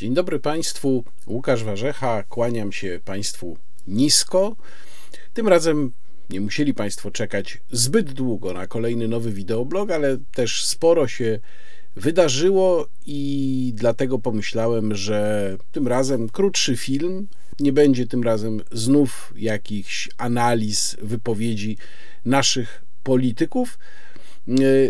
Dzień dobry Państwu, Łukasz Warzecha, kłaniam się Państwu nisko. Tym razem nie musieli Państwo czekać zbyt długo na kolejny nowy wideoblog, ale też sporo się wydarzyło i dlatego pomyślałem, że tym razem krótszy film. Nie będzie tym razem znów jakichś analiz, wypowiedzi naszych polityków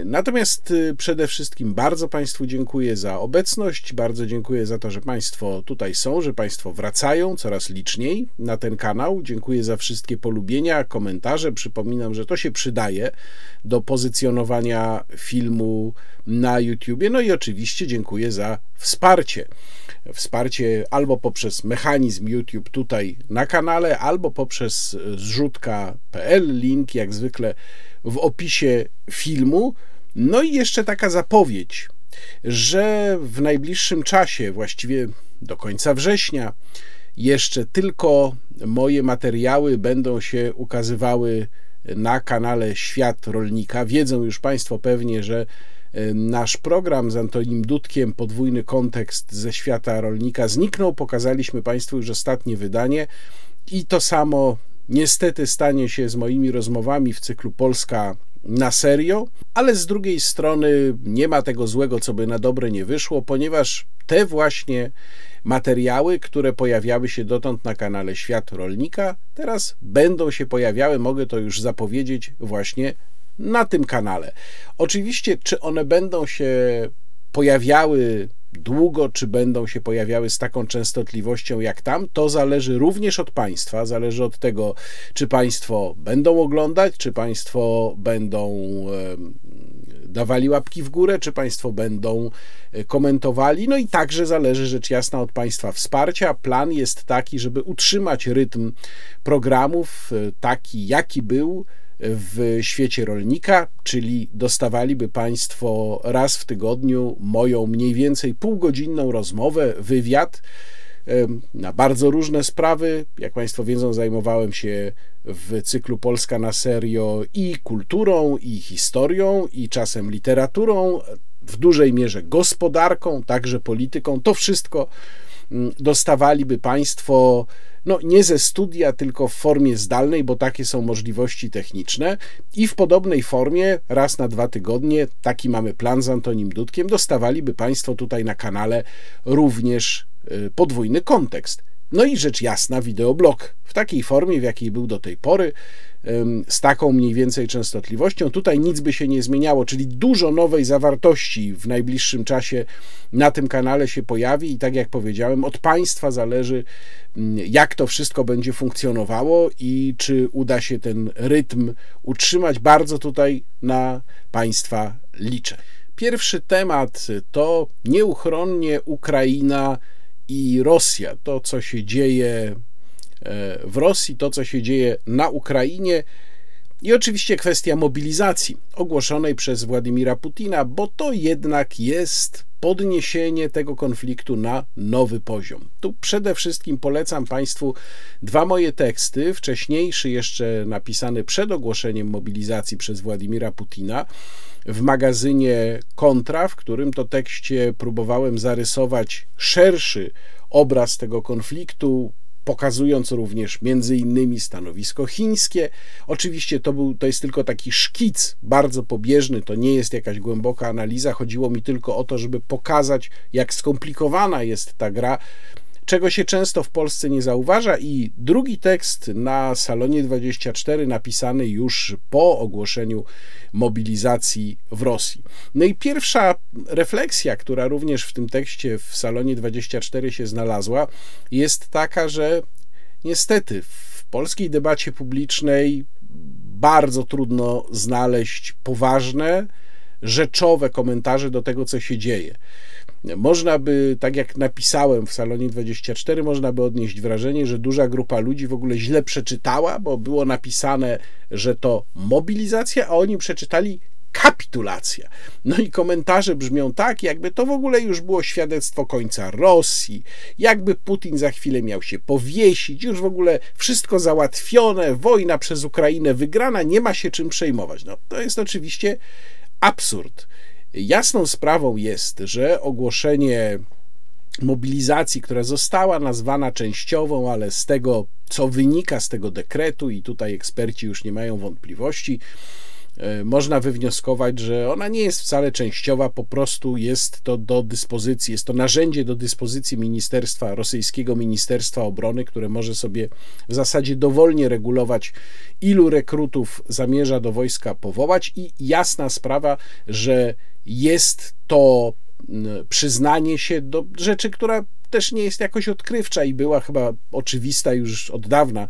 natomiast e, przede wszystkim bardzo Państwu dziękuję za obecność, bardzo dziękuję za to, że Państwo tutaj są, że Państwo wracają coraz liczniej na ten kanał. Dziękuję za wszystkie polubienia, komentarze. Przypominam, że to się przydaje do pozycjonowania filmu na YouTubie. No i oczywiście dziękuję za wsparcie. Wsparcie albo poprzez mechanizm YouTube tutaj na kanale, albo poprzez zrzutka.pl. Link jak zwykle w opisie filmu. No i jeszcze taka zapowiedź, że w najbliższym czasie, właściwie do końca września, jeszcze tylko moje materiały będą się ukazywały na kanale Świat Rolnika. Wiedzą już Państwo pewnie, że e, nasz program z Antonim Dudkiem, podwójny kontekst ze świata rolnika zniknął. Pokazaliśmy Państwu już ostatnie wydanie i to samo niestety stanie się z moimi rozmowami w cyklu Polska na serio, ale z drugiej strony nie ma tego złego, co by na dobre nie wyszło, ponieważ te właśnie materiały, które pojawiały się dotąd na kanale Świat Rolnika, teraz będą się pojawiały, mogę to już zapowiedzieć, właśnie na tym kanale. Oczywiście, czy one będą się pojawiały długo, czy będą się pojawiały z taką częstotliwością jak tam, to zależy również od państwa, zależy od tego, czy państwo będą oglądać, czy państwo będą dawali łapki w górę, czy państwo będą e, komentowali. No i także zależy rzecz jasna od państwa wsparcia. Plan jest taki, żeby utrzymać rytm programów e, taki, jaki był w świecie rolnika, czyli dostawaliby Państwo raz w tygodniu moją mniej więcej półgodzinną rozmowę, wywiad na bardzo różne sprawy. Jak Państwo wiedzą, zajmowałem się w cyklu Polska na serio i kulturą, i historią, i czasem literaturą, w dużej mierze gospodarką, także polityką. To wszystko dostawaliby Państwo no nie ze studia, tylko w formie zdalnej, bo takie są możliwości techniczne i w podobnej formie raz na dwa tygodnie, taki mamy plan z Antonim Dudkiem, dostawaliby Państwo tutaj na kanale również y, podwójny kontekst. No i rzecz jasna, wideoblog w takiej formie, w jakiej był do tej pory, z taką mniej więcej częstotliwością. Tutaj nic by się nie zmieniało, czyli dużo nowej zawartości w najbliższym czasie na tym kanale się pojawi i tak jak powiedziałem, od Państwa zależy, jak to wszystko będzie funkcjonowało i czy uda się ten rytm utrzymać. Bardzo tutaj na Państwa liczę. Pierwszy temat to nieuchronnie Ukraina i Rosja. To, co się dzieje w Rosji, to, co się dzieje na Ukrainie. I oczywiście kwestia mobilizacji ogłoszonej przez Władimira Putina, bo to jednak jest podniesienie tego konfliktu na nowy poziom. Tu przede wszystkim polecam Państwu dwa moje teksty, wcześniejszy jeszcze napisany przed ogłoszeniem mobilizacji przez Władimira Putina w magazynie Kontra, w którym to tekście próbowałem zarysować szerszy obraz tego konfliktu, pokazując również między innymi stanowisko chińskie. Oczywiście to, był, to jest tylko taki szkic, bardzo pobieżny, to nie jest jakaś głęboka analiza. Chodziło mi tylko o to, żeby pokazać, jak skomplikowana jest ta gra czego się często w Polsce nie zauważa. I drugi tekst na Salonie 24, napisany już po ogłoszeniu mobilizacji w Rosji. No i pierwsza refleksja, która również w tym tekście w Salonie 24 się znalazła, jest taka, że niestety w polskiej debacie publicznej bardzo trudno znaleźć poważne, rzeczowe komentarze do tego, co się dzieje. Można by, tak jak napisałem w Salonie 24, można by odnieść wrażenie, że duża grupa ludzi w ogóle źle przeczytała, bo było napisane, że to mobilizacja, a oni przeczytali kapitulacja. No i komentarze brzmią tak, jakby to w ogóle już było świadectwo końca Rosji, jakby Putin za chwilę miał się powiesić, już w ogóle wszystko załatwione, wojna przez Ukrainę wygrana, nie ma się czym przejmować. No to jest oczywiście absurd. Jasną sprawą jest, że ogłoszenie mobilizacji, która została nazwana częściową, ale z tego, co wynika z tego dekretu, i tutaj eksperci już nie mają wątpliwości, e, można wywnioskować, że ona nie jest wcale częściowa, po prostu jest to do dyspozycji, jest to narzędzie do dyspozycji ministerstwa, rosyjskiego Ministerstwa Obrony, które może sobie w zasadzie dowolnie regulować, ilu rekrutów zamierza do wojska powołać, i jasna sprawa, że jest to przyznanie się do rzeczy, która też nie jest jakoś odkrywcza i była chyba oczywista już od dawna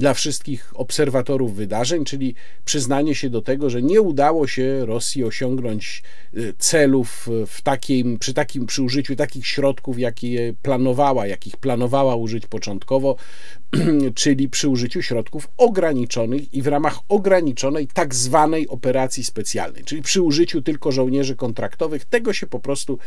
dla wszystkich obserwatorów wydarzeń, czyli przyznanie się do tego, że nie udało się Rosji osiągnąć y, celów w takim, przy, takim, przy użyciu takich środków, jakie planowała, jakich planowała użyć początkowo, czyli przy użyciu środków ograniczonych i w ramach ograniczonej tak zwanej operacji specjalnej, czyli przy użyciu tylko żołnierzy kontraktowych. Tego się po prostu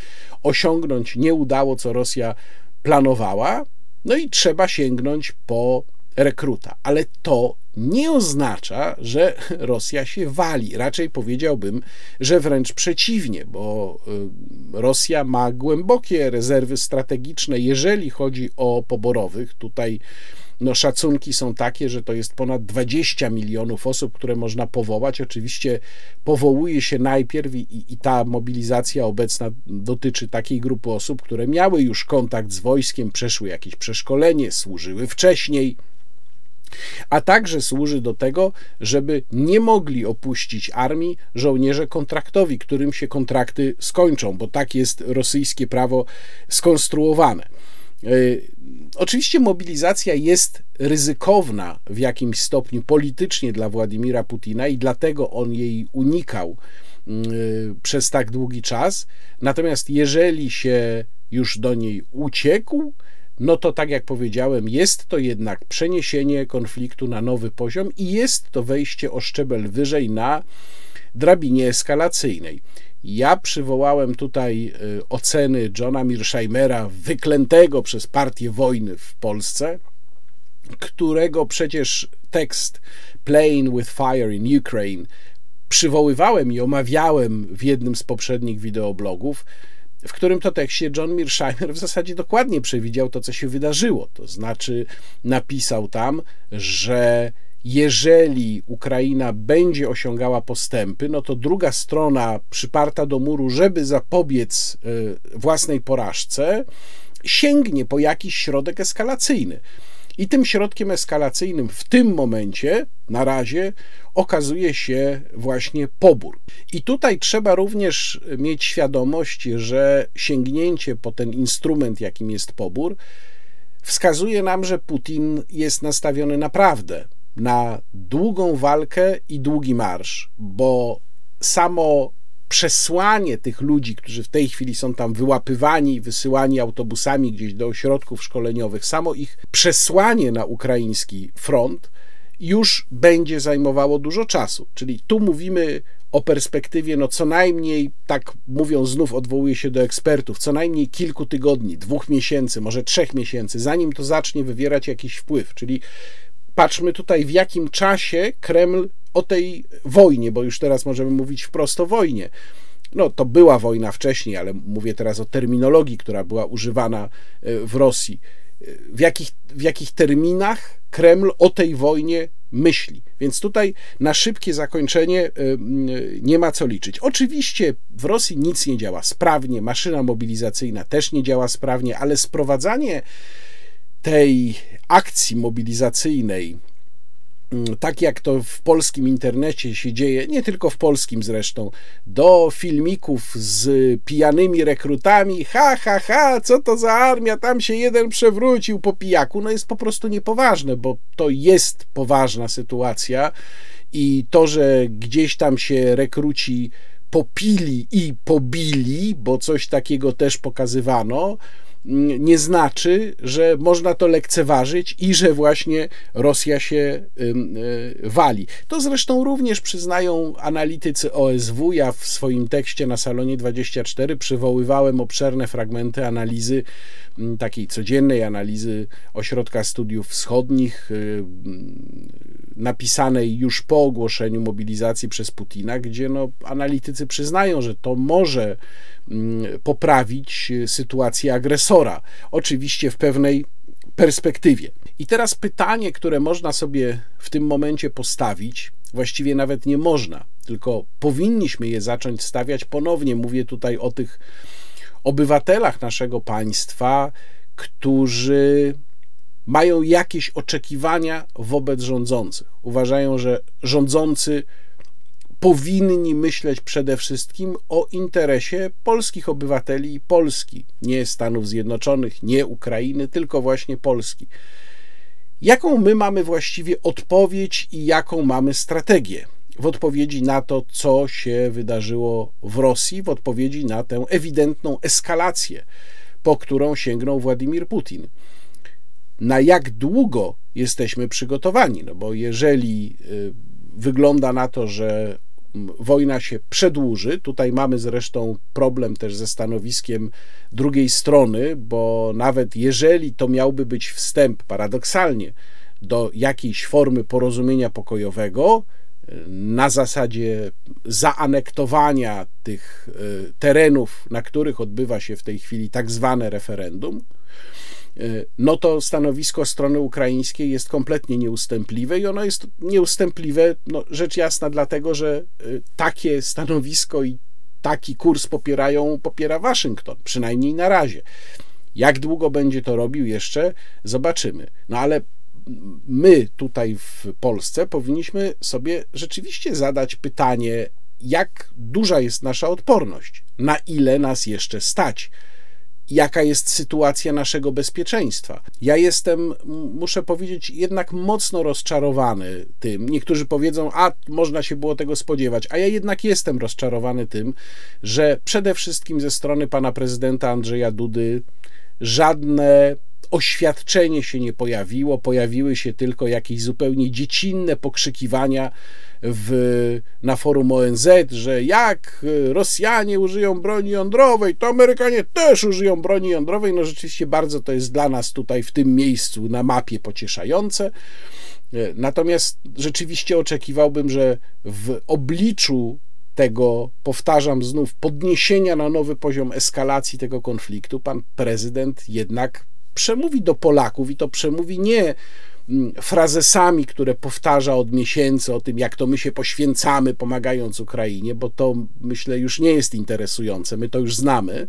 osiągnąć nie udało, co Rosja planowała. No i trzeba sięgnąć po rekruta. Ale to nie oznacza, że Rosja się wali. Raczej powiedziałbym, że wręcz przeciwnie, bo y, Rosja ma głębokie rezerwy strategiczne, jeżeli chodzi o poborowych. Tutaj no, szacunki są takie, że to jest ponad 20 milionów osób, które można powołać. Oczywiście powołuje się najpierw i, i ta mobilizacja obecna dotyczy takiej grupy osób, które miały już kontakt z wojskiem, przeszły jakieś przeszkolenie, służyły wcześniej a także służy do tego, żeby nie mogli opuścić armii żołnierze kontraktowi, którym się kontrakty skończą, bo tak jest rosyjskie prawo skonstruowane. E, oczywiście mobilizacja jest ryzykowna w jakimś stopniu politycznie dla Władimira Putina i dlatego on jej unikał mm, e, przez tak długi czas. Natomiast jeżeli się już do niej uciekł, no to tak jak powiedziałem, jest to jednak przeniesienie konfliktu na nowy poziom i jest to wejście o szczebel wyżej na drabinie eskalacyjnej. Ja przywołałem tutaj y, oceny Johna Mearsheimera, wyklętego przez partię wojny w Polsce, którego przecież tekst Playing with Fire in Ukraine przywoływałem i omawiałem w jednym z poprzednich wideoblogów w którym to tekście John Mearsheimer w zasadzie dokładnie przewidział to, co się wydarzyło. To znaczy, napisał tam, że jeżeli Ukraina będzie osiągała postępy, no to druga strona przyparta do muru, żeby zapobiec e, własnej porażce, sięgnie po jakiś środek eskalacyjny. I tym środkiem eskalacyjnym w tym momencie, na razie, okazuje się właśnie pobór. I tutaj trzeba również mieć świadomość, że sięgnięcie po ten instrument, jakim jest pobór, wskazuje nam, że Putin jest nastawiony naprawdę na długą walkę i długi marsz, bo samo przesłanie tych ludzi, którzy w tej chwili są tam wyłapywani wysyłani autobusami gdzieś do ośrodków szkoleniowych, samo ich przesłanie na ukraiński front już będzie zajmowało dużo czasu. Czyli tu mówimy o perspektywie, no co najmniej, tak mówią, znów odwołuję się do ekspertów, co najmniej kilku tygodni, dwóch miesięcy, może trzech miesięcy, zanim to zacznie wywierać jakiś wpływ. Czyli patrzmy tutaj, w jakim czasie Kreml o tej wojnie, bo już teraz możemy mówić wprost o wojnie. No, to była wojna wcześniej, ale mówię teraz o terminologii, która była używana e, w Rosji. W jakich, w jakich terminach Kreml o tej wojnie myśli. Więc tutaj na szybkie zakończenie nie ma co liczyć. Oczywiście w Rosji nic nie działa sprawnie, maszyna mobilizacyjna też nie działa sprawnie, ale sprowadzanie tej akcji mobilizacyjnej tak jak to w polskim internecie się dzieje, nie tylko w polskim zresztą, do filmików z pijanymi rekrutami, ha, ha, ha, co to za armia, tam się jeden przewrócił po pijaku, no jest po prostu niepoważne, bo to jest poważna sytuacja i to, że gdzieś tam się rekruci popili i pobili, bo coś takiego też pokazywano, nie znaczy, że można to lekceważyć i że właśnie Rosja się e, wali. To zresztą również przyznają analitycy OSW. Ja w swoim tekście na salonie 24 przywoływałem obszerne fragmenty analizy, takiej codziennej analizy Ośrodka Studiów Wschodnich, y, napisanej już po ogłoszeniu mobilizacji przez Putina, gdzie no, analitycy przyznają, że to może poprawić sytuację agresora agresora, oczywiście w pewnej perspektywie. I teraz pytanie, które można sobie w tym momencie postawić, właściwie nawet nie można, tylko powinniśmy je zacząć stawiać ponownie. Mówię tutaj o tych obywatelach naszego państwa, którzy mają jakieś oczekiwania wobec rządzących. Uważają, że rządzący powinni myśleć przede wszystkim o interesie polskich obywateli i Polski, nie Stanów Zjednoczonych, nie Ukrainy, tylko właśnie Polski. Jaką my mamy właściwie odpowiedź i jaką mamy strategię? W odpowiedzi na to, co się wydarzyło w Rosji, w odpowiedzi na tę ewidentną eskalację, po którą sięgnął Władimir Putin. Na jak długo jesteśmy przygotowani? No bo jeżeli y, wygląda na to, że wojna się przedłuży. Tutaj mamy zresztą problem też ze stanowiskiem drugiej strony, bo nawet jeżeli to miałby być wstęp paradoksalnie do jakiejś formy porozumienia pokojowego, na zasadzie zaanektowania tych e, terenów, na których odbywa się w tej chwili tak zwane referendum, no to stanowisko strony ukraińskiej jest kompletnie nieustępliwe i ono jest nieustępliwe, no, rzecz jasna, dlatego że e, takie stanowisko i taki kurs popierają, popiera Waszyngton, przynajmniej na razie. Jak długo będzie to robił jeszcze, zobaczymy. No ale my tutaj w Polsce powinniśmy sobie rzeczywiście zadać pytanie, jak duża jest nasza odporność, na ile nas jeszcze stać jaka jest sytuacja naszego bezpieczeństwa. Ja jestem, muszę powiedzieć, jednak mocno rozczarowany tym. Niektórzy powiedzą, a można się było tego spodziewać, a ja jednak jestem rozczarowany tym, że przede wszystkim ze strony pana prezydenta Andrzeja Dudy żadne oświadczenie się nie pojawiło, pojawiły się tylko jakieś zupełnie dziecinne pokrzykiwania w, na forum ONZ, że jak Rosjanie użyją broni jądrowej, to Amerykanie też użyją broni jądrowej. No rzeczywiście bardzo to jest dla nas tutaj w tym miejscu na mapie pocieszające. Natomiast rzeczywiście oczekiwałbym, że w obliczu tego, powtarzam znów, podniesienia na nowy poziom eskalacji tego konfliktu, pan prezydent jednak przemówi do Polaków i to przemówi nie mm, frazesami, które powtarza od miesięcy o tym, jak to my się poświęcamy, pomagając Ukrainie, bo to myślę już nie jest interesujące, my to już znamy,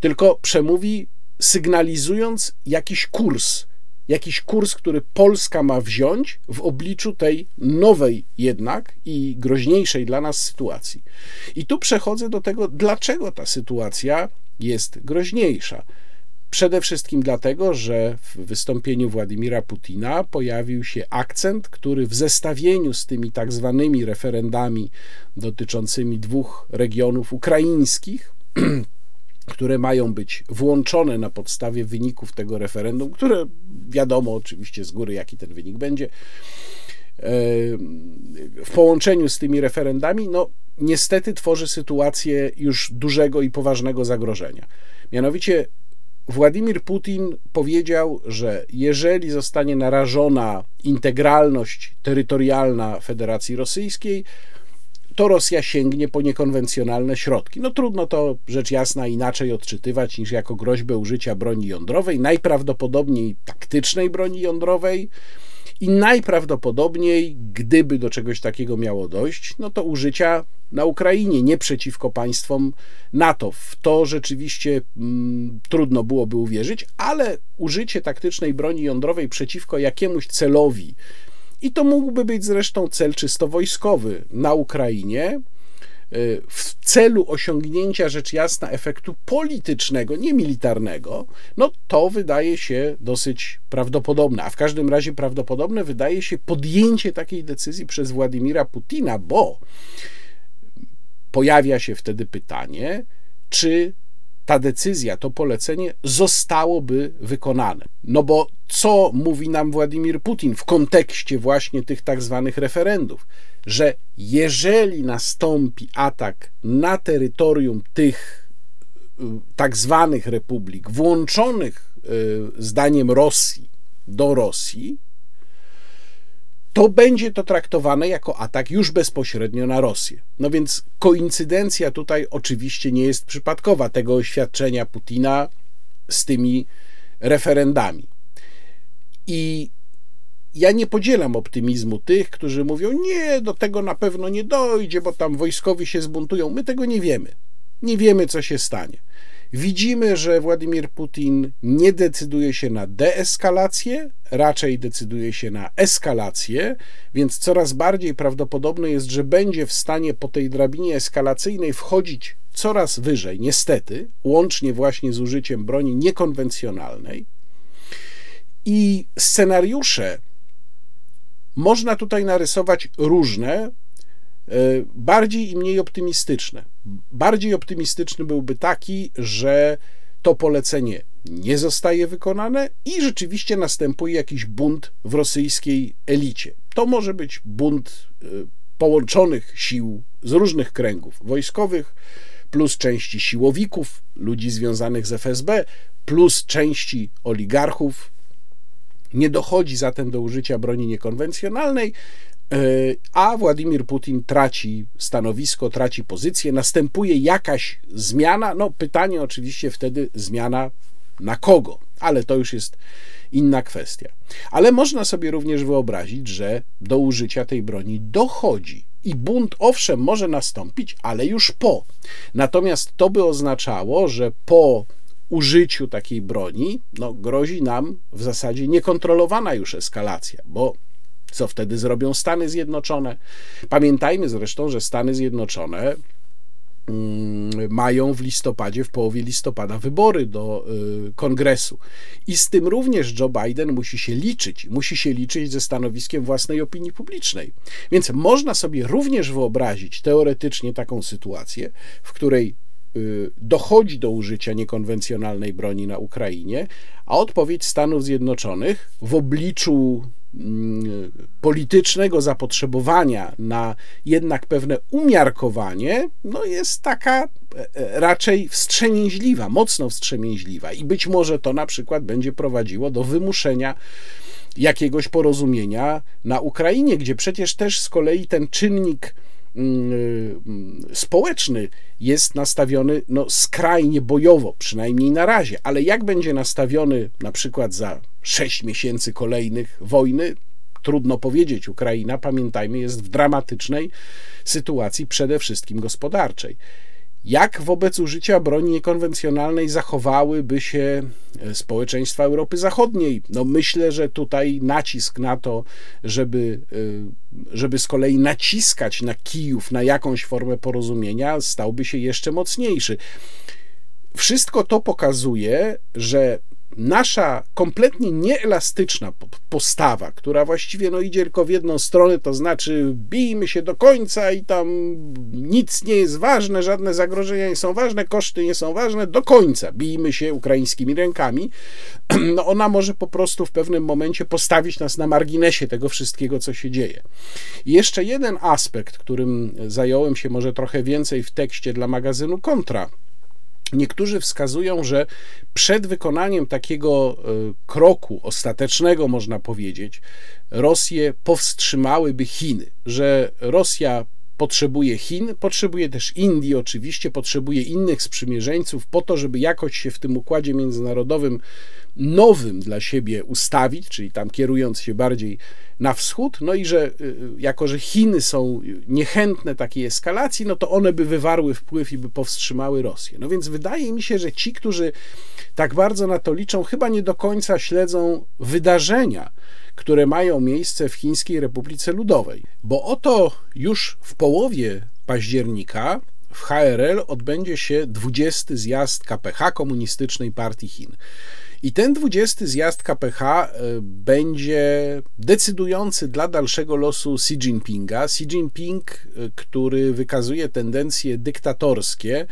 tylko przemówi sygnalizując jakiś kurs, jakiś kurs, który Polska ma wziąć w obliczu tej nowej jednak i groźniejszej dla nas sytuacji. I tu przechodzę do tego, dlaczego ta sytuacja jest groźniejsza. Przede wszystkim dlatego, że w wystąpieniu Władimira Putina pojawił się akcent, który w zestawieniu z tymi tak zwanymi referendami dotyczącymi dwóch regionów ukraińskich, które mają być włączone na podstawie wyników tego referendum, które wiadomo oczywiście z góry, jaki ten wynik będzie, e, w połączeniu z tymi referendami, no niestety tworzy sytuację już dużego i poważnego zagrożenia. Mianowicie Władimir Putin powiedział, że jeżeli zostanie narażona integralność terytorialna Federacji Rosyjskiej, to Rosja sięgnie po niekonwencjonalne środki. No trudno to rzecz jasna inaczej odczytywać niż jako groźbę użycia broni jądrowej, najprawdopodobniej taktycznej broni jądrowej i najprawdopodobniej, gdyby do czegoś takiego miało dojść, no to użycia na Ukrainie, nie przeciwko państwom NATO. W to rzeczywiście mm, trudno byłoby uwierzyć, ale użycie taktycznej broni jądrowej przeciwko jakiemuś celowi, i to mógłby być zresztą cel czysto wojskowy na Ukrainie, w celu osiągnięcia rzecz jasna efektu politycznego, nie militarnego, no to wydaje się dosyć prawdopodobne. A w każdym razie prawdopodobne wydaje się podjęcie takiej decyzji przez Władimira Putina, bo pojawia się wtedy pytanie, czy ta decyzja, to polecenie zostałoby wykonane. No bo co mówi nam Władimir Putin w kontekście właśnie tych tak zwanych referendów? Że jeżeli nastąpi atak na terytorium tych y, tak zwanych republik, włączonych y, zdaniem Rosji do Rosji, to będzie to traktowane jako atak już bezpośrednio na Rosję. No więc koincydencja tutaj oczywiście nie jest przypadkowa. Tego oświadczenia Putina z tymi referendami. I ja nie podzielam optymizmu tych, którzy mówią: Nie, do tego na pewno nie dojdzie, bo tam wojskowi się zbuntują. My tego nie wiemy. Nie wiemy, co się stanie. Widzimy, że Władimir Putin nie decyduje się na deeskalację, raczej decyduje się na eskalację, więc coraz bardziej prawdopodobne jest, że będzie w stanie po tej drabinie eskalacyjnej wchodzić coraz wyżej, niestety, łącznie właśnie z użyciem broni niekonwencjonalnej. I scenariusze można tutaj narysować różne, bardziej i mniej optymistyczne. Bardziej optymistyczny byłby taki, że to polecenie nie zostaje wykonane i rzeczywiście następuje jakiś bunt w rosyjskiej elicie. To może być bunt e, połączonych sił z różnych kręgów wojskowych, plus części siłowików, ludzi związanych z FSB, plus części oligarchów. Nie dochodzi zatem do użycia broni niekonwencjonalnej, e, a Władimir Putin traci stanowisko, traci pozycję, następuje jakaś zmiana. No, pytanie oczywiście wtedy zmiana na kogo, ale to już jest inna kwestia. Ale można sobie również wyobrazić, że do użycia tej broni dochodzi i bunt owszem może nastąpić, ale już po. Natomiast to by oznaczało, że po użyciu takiej broni no, grozi nam w zasadzie niekontrolowana już eskalacja, bo co wtedy zrobią Stany Zjednoczone? Pamiętajmy zresztą, że Stany Zjednoczone Mm, mają w listopadzie, w połowie listopada wybory do y, kongresu. I z tym również Joe Biden musi się liczyć, musi się liczyć ze stanowiskiem własnej opinii publicznej. Więc można sobie również wyobrazić teoretycznie taką sytuację, w której y, dochodzi do użycia niekonwencjonalnej broni na Ukrainie, a odpowiedź Stanów Zjednoczonych w obliczu politycznego zapotrzebowania na jednak pewne umiarkowanie, no jest taka e, e, raczej wstrzemięźliwa, mocno wstrzemięźliwa. I być może to na przykład będzie prowadziło do wymuszenia jakiegoś porozumienia na Ukrainie, gdzie przecież też z kolei ten czynnik mm, y, społeczny jest nastawiony no, skrajnie bojowo, przynajmniej na razie, ale jak będzie nastawiony na przykład za sześć miesięcy kolejnych wojny, trudno powiedzieć. Ukraina, pamiętajmy, jest w dramatycznej sytuacji, przede wszystkim gospodarczej. Jak wobec użycia broni niekonwencjonalnej zachowałyby się e, społeczeństwa Europy Zachodniej? No myślę, że tutaj nacisk na to, żeby, e, żeby z kolei naciskać na Kijów na jakąś formę porozumienia, stałby się jeszcze mocniejszy. Wszystko to pokazuje, że nasza kompletnie nieelastyczna postawa, która właściwie no, idzie tylko w jedną stronę, to znaczy bijmy się do końca i tam nic nie jest ważne, żadne zagrożenia nie są ważne, koszty nie są ważne, do końca bijmy się ukraińskimi rękami, no ona może po prostu w pewnym momencie postawić nas na marginesie tego wszystkiego, co się dzieje. I jeszcze jeden aspekt, którym zająłem się może trochę więcej w tekście dla magazynu Kontra, Niektórzy wskazują, że przed wykonaniem takiego e, kroku ostatecznego, można powiedzieć, Rosję powstrzymałyby Chiny, że Rosja potrzebuje Chin, potrzebuje też Indii, oczywiście, potrzebuje innych sprzymierzeńców po to, żeby jakoś się w tym układzie międzynarodowym nowym dla siebie ustawić, czyli tam kierując się bardziej na wschód, no i że y, jako, że Chiny są niechętne takiej eskalacji, no to one by wywarły wpływ i by powstrzymały Rosję. No więc wydaje mi się, że ci, którzy tak bardzo na to liczą, chyba nie do końca śledzą wydarzenia, które mają miejsce w Chińskiej Republice Ludowej. Bo oto już w połowie października w HRL odbędzie się 20 zjazd KPH Komunistycznej Partii Chin. I ten 20 zjazd KPH e, będzie decydujący dla dalszego losu Xi Jinpinga. Xi Jinping, e, który wykazuje tendencje dyktatorskie,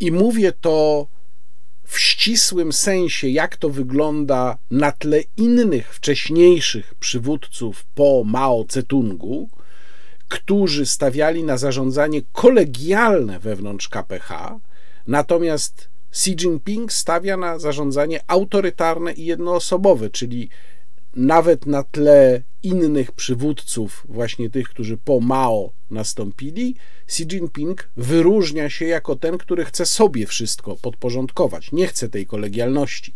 i mówię to w ścisłym sensie, jak to wygląda na tle innych wcześniejszych przywódców po Mao Tse-tungu, którzy stawiali na zarządzanie kolegialne wewnątrz KPH, natomiast Xi Jinping stawia na zarządzanie autorytarne i jednoosobowe, czyli nawet na tle innych przywódców, właśnie tych, którzy po Mao nastąpili, Xi Jinping wyróżnia się jako ten, który chce sobie wszystko podporządkować, nie chce tej kolegialności.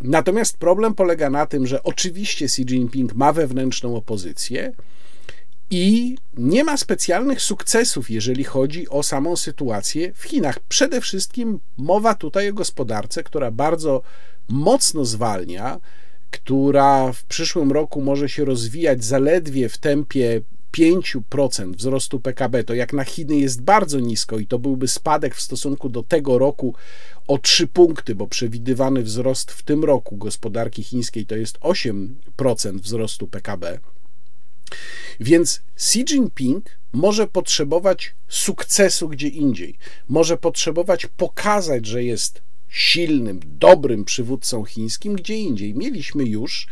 Natomiast problem polega na tym, że oczywiście Xi Jinping ma wewnętrzną opozycję i nie ma specjalnych sukcesów, jeżeli chodzi o samą sytuację w Chinach. Przede wszystkim mowa tutaj o gospodarce, która bardzo mocno zwalnia, która w przyszłym roku może się rozwijać zaledwie w tempie 5% wzrostu PKB, to jak na Chiny jest bardzo nisko i to byłby spadek w stosunku do tego roku o 3 punkty, bo przewidywany wzrost w tym roku gospodarki chińskiej to jest 8% wzrostu PKB. Więc Xi Jinping może potrzebować sukcesu gdzie indziej, może potrzebować pokazać, że jest silnym, dobrym przywódcą chińskim gdzie indziej. Mieliśmy już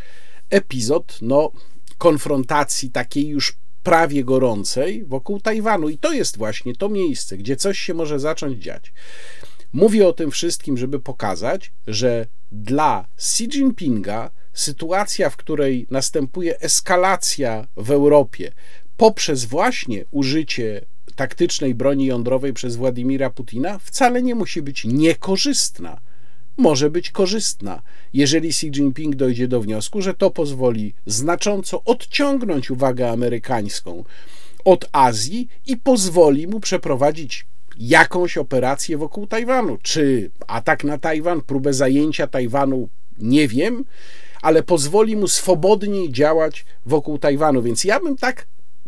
epizod no, konfrontacji takiej już prawie gorącej wokół Tajwanu, i to jest właśnie to miejsce, gdzie coś się może zacząć dziać. Mówię o tym wszystkim, żeby pokazać, że dla Xi Jinpinga sytuacja, w której następuje eskalacja w Europie poprzez właśnie użycie taktycznej broni jądrowej przez Władimira Putina, wcale nie musi być niekorzystna. Może być korzystna, jeżeli Xi Jinping dojdzie do wniosku, że to pozwoli znacząco odciągnąć uwagę amerykańską od Azji i pozwoli mu przeprowadzić jakąś operację wokół Tajwanu. Czy atak na Tajwan, próbę zajęcia Tajwanu, nie wiem, ale pozwoli mu swobodniej działać wokół Tajwanu. Więc ja bym tak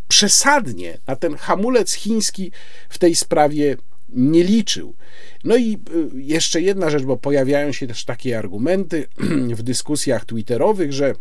przesadnie na ten hamulec chiński w tej sprawie nie liczył. No i y, jeszcze jedna rzecz, bo pojawiają się też takie argumenty w dyskusjach twitterowych, że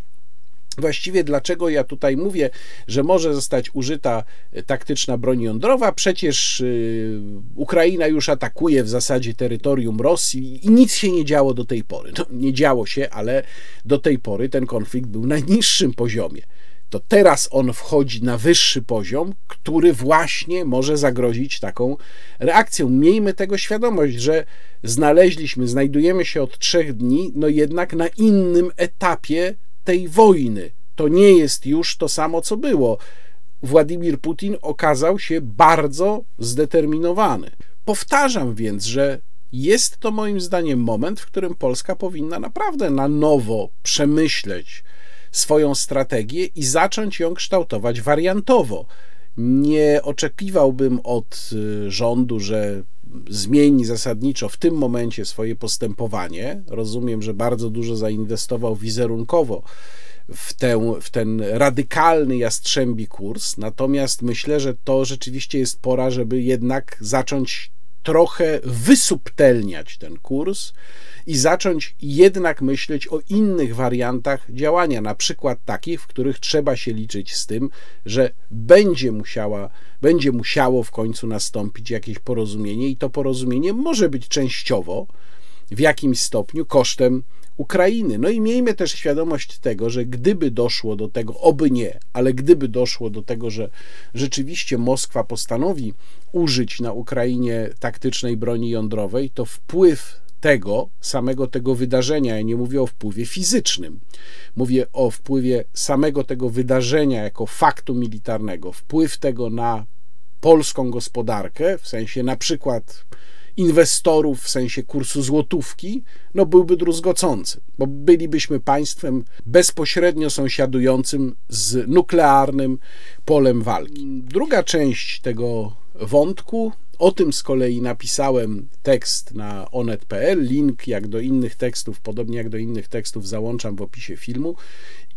Właściwie dlaczego ja tutaj mówię, że może zostać użyta taktyczna broń jądrowa? Przecież y, Ukraina już atakuje w zasadzie terytorium Rosji i nic się nie działo do tej pory. No, nie działo się, ale do tej pory ten konflikt był na niższym poziomie. To teraz on wchodzi na wyższy poziom, który właśnie może zagrozić taką reakcją. Miejmy tego świadomość, że znaleźliśmy, znajdujemy się od trzech dni, no jednak na innym etapie tej wojny. To nie jest już to samo, co było. Władimir Putin okazał się bardzo zdeterminowany. Powtarzam więc, że jest to moim zdaniem moment, w którym Polska powinna naprawdę na nowo przemyśleć swoją strategię i zacząć ją kształtować wariantowo. Nie oczekiwałbym od y, rządu, że zmieni zasadniczo w tym momencie swoje postępowanie. Rozumiem, że bardzo dużo zainwestował wizerunkowo w, tę, w ten radykalny jastrzębi kurs, natomiast myślę, że to rzeczywiście jest pora, żeby jednak zacząć trochę wysubtelniać ten kurs i zacząć jednak myśleć o innych wariantach działania, na przykład takich, w których trzeba się liczyć z tym, że będzie musiała, będzie musiało w końcu nastąpić jakieś porozumienie i to porozumienie może być częściowo w jakimś stopniu kosztem Ukrainy. No i miejmy też świadomość tego, że gdyby doszło do tego, oby nie, ale gdyby doszło do tego, że rzeczywiście Moskwa postanowi użyć na Ukrainie taktycznej broni jądrowej, to wpływ tego, samego tego wydarzenia, ja nie mówię o wpływie fizycznym, mówię o wpływie samego tego wydarzenia jako faktu militarnego, wpływ tego na polską gospodarkę, w sensie na przykład inwestorów w sensie kursu złotówki, no byłby druzgocący, bo bylibyśmy państwem bezpośrednio sąsiadującym z nuklearnym polem walki. Druga część tego wątku o tym z kolei napisałem tekst na onet.pl. Link jak do innych tekstów, podobnie jak do innych tekstów, załączam w opisie filmu.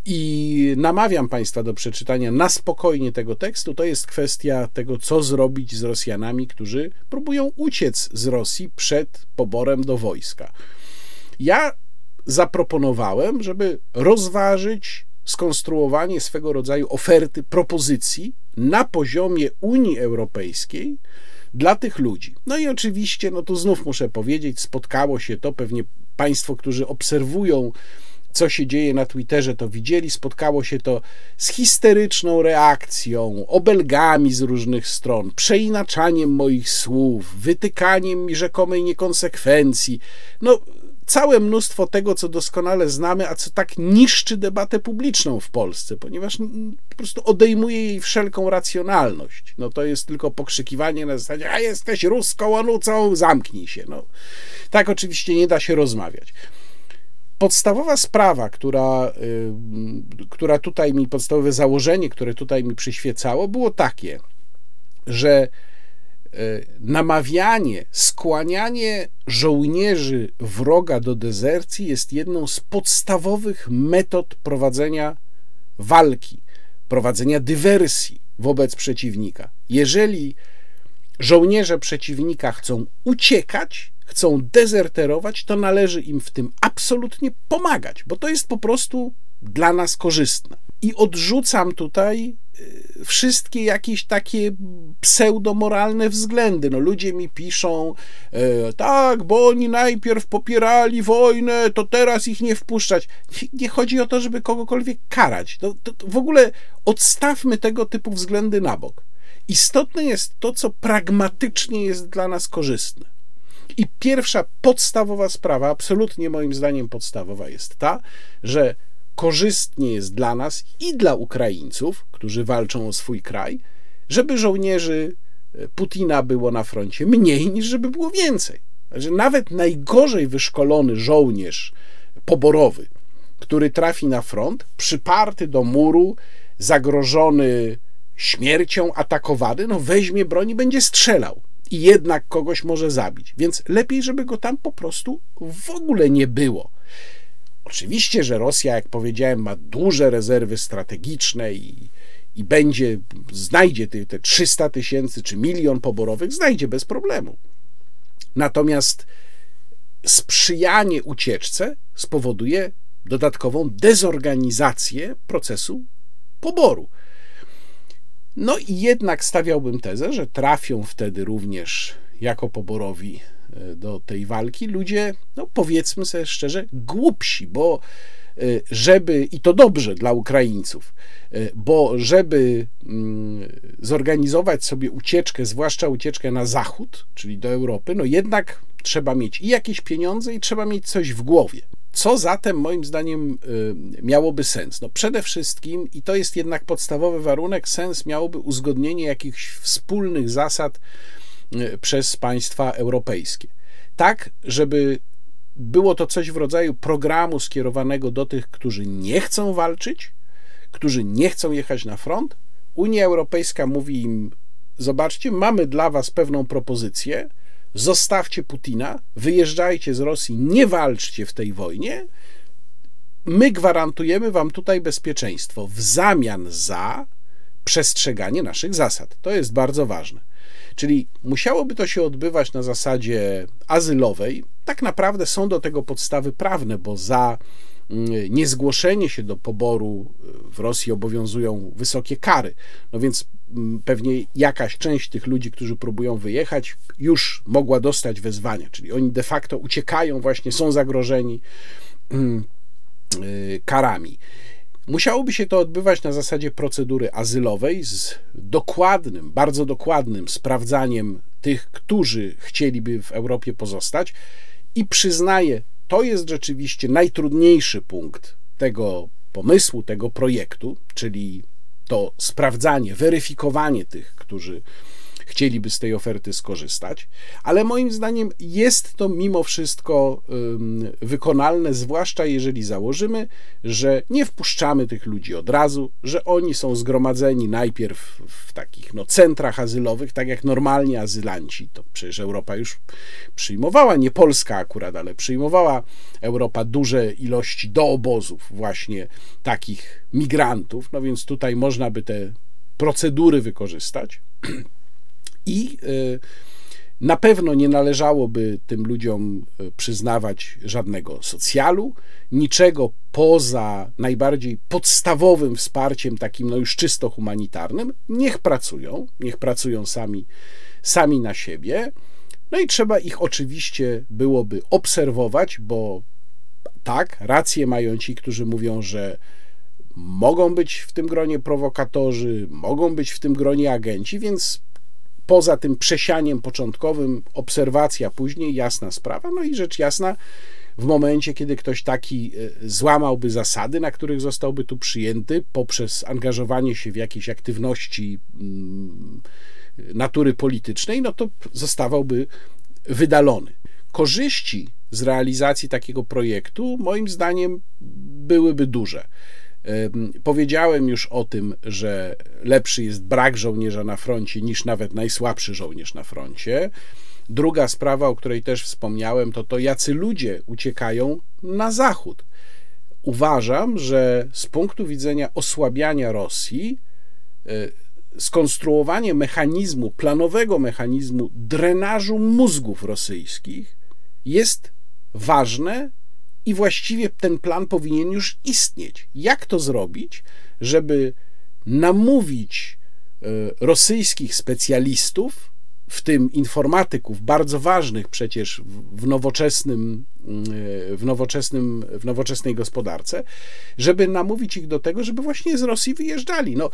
I namawiam Państwa do przeczytania na spokojnie tego tekstu. To jest kwestia tego, co zrobić z Rosjanami, którzy próbują uciec z Rosji przed poborem do wojska. Ja zaproponowałem, żeby rozważyć skonstruowanie swego rodzaju oferty, propozycji na poziomie Unii Europejskiej dla tych ludzi. No i oczywiście, no tu znów muszę powiedzieć, spotkało się to pewnie Państwo, którzy obserwują co się dzieje na Twitterze, to widzieli. Spotkało się to z histeryczną reakcją, obelgami z różnych stron, przeinaczaniem moich słów, wytykaniem mi rzekomej niekonsekwencji. No, całe mnóstwo tego, co doskonale znamy, a co tak niszczy debatę publiczną w Polsce, ponieważ po prostu odejmuje jej wszelką racjonalność. No to jest tylko pokrzykiwanie na zasadzie, a jesteś ruską onucą, zamknij się. No, tak oczywiście nie da się rozmawiać. Podstawowa sprawa, która, y, która tutaj mi, podstawowe założenie, które tutaj mi przyświecało, było takie, że y, namawianie, skłanianie żołnierzy wroga do dezercji jest jedną z podstawowych metod prowadzenia walki, prowadzenia dywersji wobec przeciwnika. Jeżeli żołnierze przeciwnika chcą uciekać, chcą dezerterować, to należy im w tym absolutnie pomagać, bo to jest po prostu dla nas korzystne. I odrzucam tutaj y, wszystkie jakieś takie pseudomoralne względy. No, ludzie mi piszą, e, tak, bo oni najpierw popierali wojnę, to teraz ich nie wpuszczać. Nie, chodzi o to, żeby kogokolwiek karać. No, to, to w ogóle odstawmy tego typu względy na bok. Istotne jest to, co pragmatycznie jest dla nas korzystne. I pierwsza podstawowa sprawa, absolutnie moim zdaniem podstawowa, jest ta, że korzystnie jest dla nas i dla Ukraińców, którzy walczą o swój kraj, żeby żołnierzy e, Putina było na froncie mniej niż żeby było więcej. Że nawet najgorzej wyszkolony żołnierz poborowy, który trafi na front, przyparty do muru, zagrożony śmiercią, atakowany, no weźmie broń i będzie strzelał i jednak kogoś może zabić. Więc lepiej, żeby go tam po prostu w ogóle nie było. Oczywiście, że Rosja, jak powiedziałem, ma duże rezerwy strategiczne i, i będzie, znajdzie te, te 300 tysięcy czy milion poborowych, znajdzie bez problemu. Natomiast sprzyjanie ucieczce spowoduje dodatkową dezorganizację procesu poboru. No i jednak stawiałbym tezę, że trafią wtedy również jako poborowi e, do tej walki ludzie, no powiedzmy sobie szczerze, głupsi, bo e, żeby, i to dobrze dla Ukraińców, e, bo żeby mm, zorganizować sobie ucieczkę, zwłaszcza ucieczkę na zachód, czyli do Europy, no jednak trzeba mieć i jakieś pieniądze, i trzeba mieć coś w głowie. Co zatem moim zdaniem y, miałoby sens? No przede wszystkim, i to jest jednak podstawowy warunek, sens miałoby uzgodnienie jakichś wspólnych zasad y, przez państwa europejskie. Tak, żeby było to coś w rodzaju programu skierowanego do tych, którzy nie chcą walczyć, którzy nie chcą jechać na front. Unia Europejska mówi im: Zobaczcie, mamy dla Was pewną propozycję zostawcie Putina, wyjeżdżajcie z Rosji, nie walczcie w tej wojnie. My gwarantujemy wam tutaj bezpieczeństwo w zamian za przestrzeganie naszych zasad. To jest bardzo ważne. Czyli musiałoby to się odbywać na zasadzie azylowej. Tak naprawdę są do tego podstawy prawne, bo za mm, niezgłoszenie się do poboru w Rosji obowiązują wysokie kary. No więc pewnie jakaś część tych ludzi, którzy próbują wyjechać, już mogła dostać wezwania, czyli oni de facto uciekają, właśnie są zagrożeni y, karami. Musiałoby się to odbywać na zasadzie procedury azylowej z dokładnym, bardzo dokładnym sprawdzaniem tych, którzy chcieliby w Europie pozostać. I przyznaję, to jest rzeczywiście najtrudniejszy punkt tego pomysłu, tego projektu, czyli to sprawdzanie, weryfikowanie tych, którzy chcieliby z tej oferty skorzystać, ale moim zdaniem jest to mimo wszystko wykonalne, zwłaszcza jeżeli założymy, że nie wpuszczamy tych ludzi od razu, że oni są zgromadzeni najpierw w takich no, centrach azylowych, tak jak normalnie azylanci. To przecież Europa już przyjmowała, nie Polska akurat, ale przyjmowała Europa duże ilości do obozów właśnie takich migrantów, no więc tutaj można by te procedury wykorzystać. I y, na pewno nie należałoby tym ludziom y, przyznawać żadnego socjalu, niczego poza najbardziej podstawowym wsparciem, takim no już czysto humanitarnym. Niech pracują, niech pracują sami, sami na siebie. No i trzeba ich oczywiście byłoby obserwować, bo tak, rację mają ci, którzy mówią, że mogą być w tym gronie prowokatorzy, mogą być w tym gronie agenci, więc poza tym przesianiem początkowym, obserwacja później, jasna sprawa. No i rzecz jasna, w momencie, kiedy ktoś taki e, złamałby zasady, na których zostałby tu przyjęty poprzez angażowanie się w jakieś aktywności mm, natury politycznej, no to zostawałby wydalony. Korzyści z realizacji takiego projektu, moim zdaniem, byłyby duże. Powiedziałem już o tym, że lepszy jest brak żołnierza na froncie niż nawet najsłabszy żołnierz na froncie. Druga sprawa, o której też wspomniałem, to to, jacy ludzie uciekają na zachód. Uważam, że z punktu widzenia osłabiania Rosji, e, skonstruowanie mechanizmu, planowego mechanizmu drenażu mózgów rosyjskich jest ważne i właściwie ten plan powinien już istnieć. Jak to zrobić, żeby namówić e, rosyjskich specjalistów, w tym informatyków, bardzo ważnych przecież w nowoczesnym, e, w nowoczesnym, w nowoczesnej gospodarce, żeby namówić ich do tego, żeby właśnie z Rosji wyjeżdżali. No,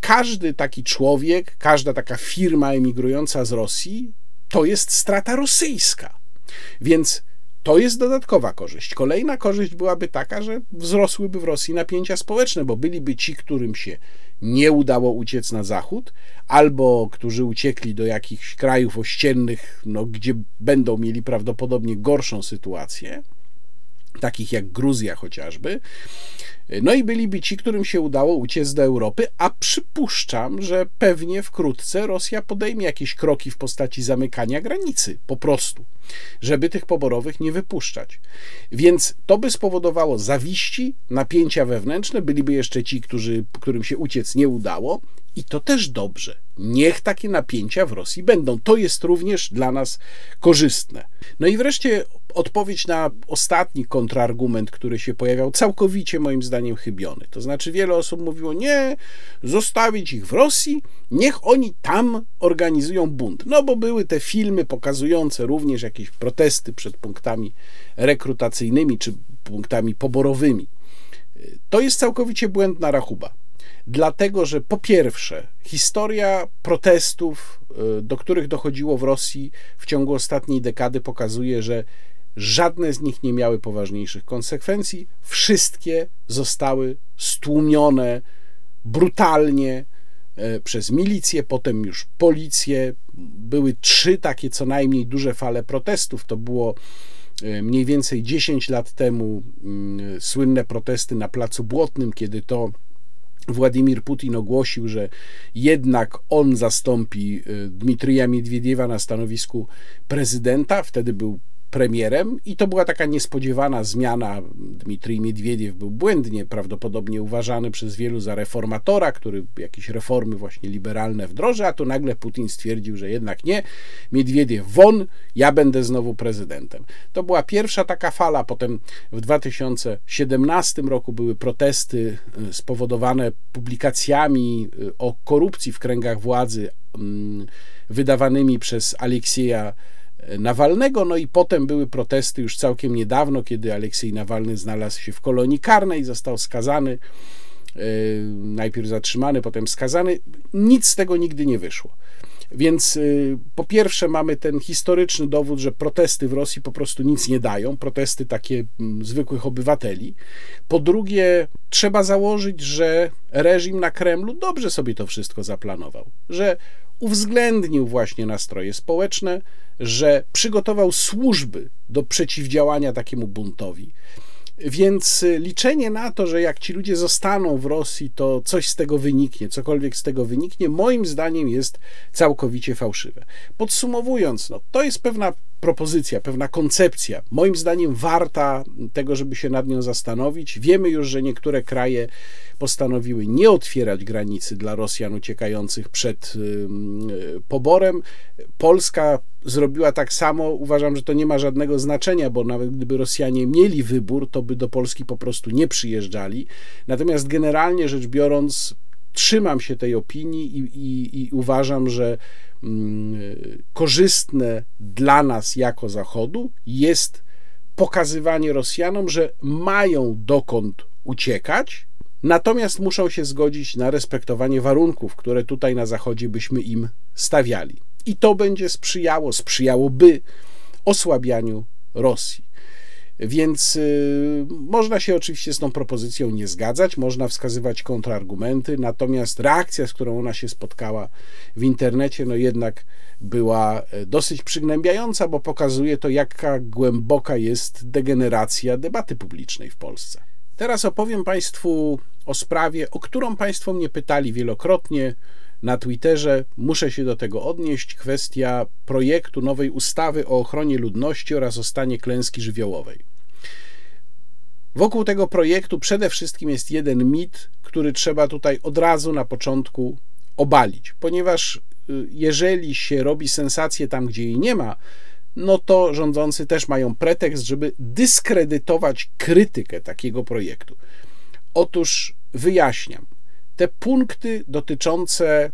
każdy taki człowiek, każda taka firma emigrująca z Rosji to jest strata rosyjska. Więc to jest dodatkowa korzyść. Kolejna korzyść byłaby taka, że wzrosłyby w Rosji napięcia społeczne, bo byliby ci, którym się nie udało uciec na zachód, albo którzy uciekli do jakichś krajów ościennych, no, gdzie będą mieli prawdopodobnie gorszą sytuację, takich jak Gruzja chociażby. No i byliby ci, którym się udało uciec do Europy, a przypuszczam, że pewnie wkrótce Rosja podejmie jakieś kroki w postaci zamykania granicy, po prostu, żeby tych poborowych nie wypuszczać. Więc to by spowodowało zawiści, napięcia wewnętrzne, byliby jeszcze ci, którzy, którym się uciec nie udało, i to też dobrze. Niech takie napięcia w Rosji będą. To jest również dla nas korzystne. No i wreszcie odpowiedź na ostatni kontrargument, który się pojawiał, całkowicie moim zdaniem chybiony. To znaczy, wiele osób mówiło: Nie, zostawić ich w Rosji, niech oni tam organizują bunt. No bo były te filmy pokazujące również jakieś protesty przed punktami rekrutacyjnymi czy punktami poborowymi. To jest całkowicie błędna rachuba dlatego że po pierwsze, historia protestów, y, do których dochodziło w Rosji w ciągu ostatniej dekady, pokazuje, że żadne z nich nie miały poważniejszych konsekwencji. Wszystkie zostały stłumione brutalnie y, przez milicję, potem już policję. Były trzy takie co najmniej duże fale protestów. To było y, mniej więcej 10 lat temu słynne protesty na Placu Błotnym, kiedy to Władimir Putin ogłosił, że jednak on zastąpi y, Dmitrija Miedwiediewa na stanowisku prezydenta. Wtedy był premierem i to była taka niespodziewana zmiana. Dmitrij Miedwiediew był błędnie prawdopodobnie uważany przez wielu za reformatora, który jakieś reformy właśnie liberalne wdroży, a tu nagle Putin stwierdził, że jednak nie, Miedwiediew won, ja będę znowu prezydentem. To była pierwsza taka fala, potem w 2017 roku były protesty y, spowodowane publikacjami y, o korupcji w kręgach władzy mm, wydawanymi przez Aleksieja Nawalnego. No i potem były protesty już całkiem niedawno, kiedy Aleksiej Nawalny znalazł się w kolonii karnej, został skazany, e, najpierw zatrzymany, potem skazany. Nic z tego nigdy nie wyszło. Więc e, po pierwsze mamy ten historyczny dowód, że protesty w Rosji po prostu nic nie dają, protesty takie mm, zwykłych obywateli. Po drugie, trzeba założyć, że reżim na Kremlu dobrze sobie to wszystko zaplanował, że uwzględnił właśnie nastroje społeczne, że przygotował służby do przeciwdziałania takiemu buntowi. Więc liczenie na to, że jak ci ludzie zostaną w Rosji, to coś z tego wyniknie, cokolwiek z tego wyniknie, moim zdaniem jest całkowicie fałszywe. Podsumowując, no, to jest pewna propozycja, pewna koncepcja, moim zdaniem warta tego, żeby się nad nią zastanowić. Wiemy już, że niektóre kraje postanowiły nie otwierać granicy dla Rosjan uciekających przed poborem. Polska zrobiła tak samo. Uważam, że to nie ma żadnego znaczenia, bo nawet gdyby Rosjanie mieli wybór, to by do Polski po prostu nie przyjeżdżali. Natomiast generalnie rzecz biorąc, trzymam się tej opinii i, i, i uważam, że korzystne dla nas jako Zachodu jest pokazywanie Rosjanom, że mają dokąd uciekać, natomiast muszą się zgodzić na respektowanie warunków, które tutaj na Zachodzie byśmy im stawiali. I to będzie sprzyjało, sprzyjałoby osłabianiu Rosji. Więc y, można się oczywiście z tą propozycją nie zgadzać, można wskazywać kontrargumenty, natomiast reakcja, z którą ona się spotkała w internecie, no jednak była e, dosyć przygnębiająca, bo pokazuje to, jaka głęboka jest degeneracja debaty publicznej w Polsce. Teraz opowiem Państwu o sprawie, o którą Państwo mnie pytali wielokrotnie na Twitterze. Muszę się do tego odnieść. Kwestia projektu nowej ustawy o ochronie ludności oraz o stanie klęski żywiołowej. Wokół tego projektu przede wszystkim jest jeden mit, który trzeba tutaj od razu na początku obalić, ponieważ y, jeżeli się robi sensację tam, gdzie jej nie ma, no to rządzący też mają pretekst, żeby dyskredytować krytykę takiego projektu. Otóż wyjaśniam, te punkty dotyczące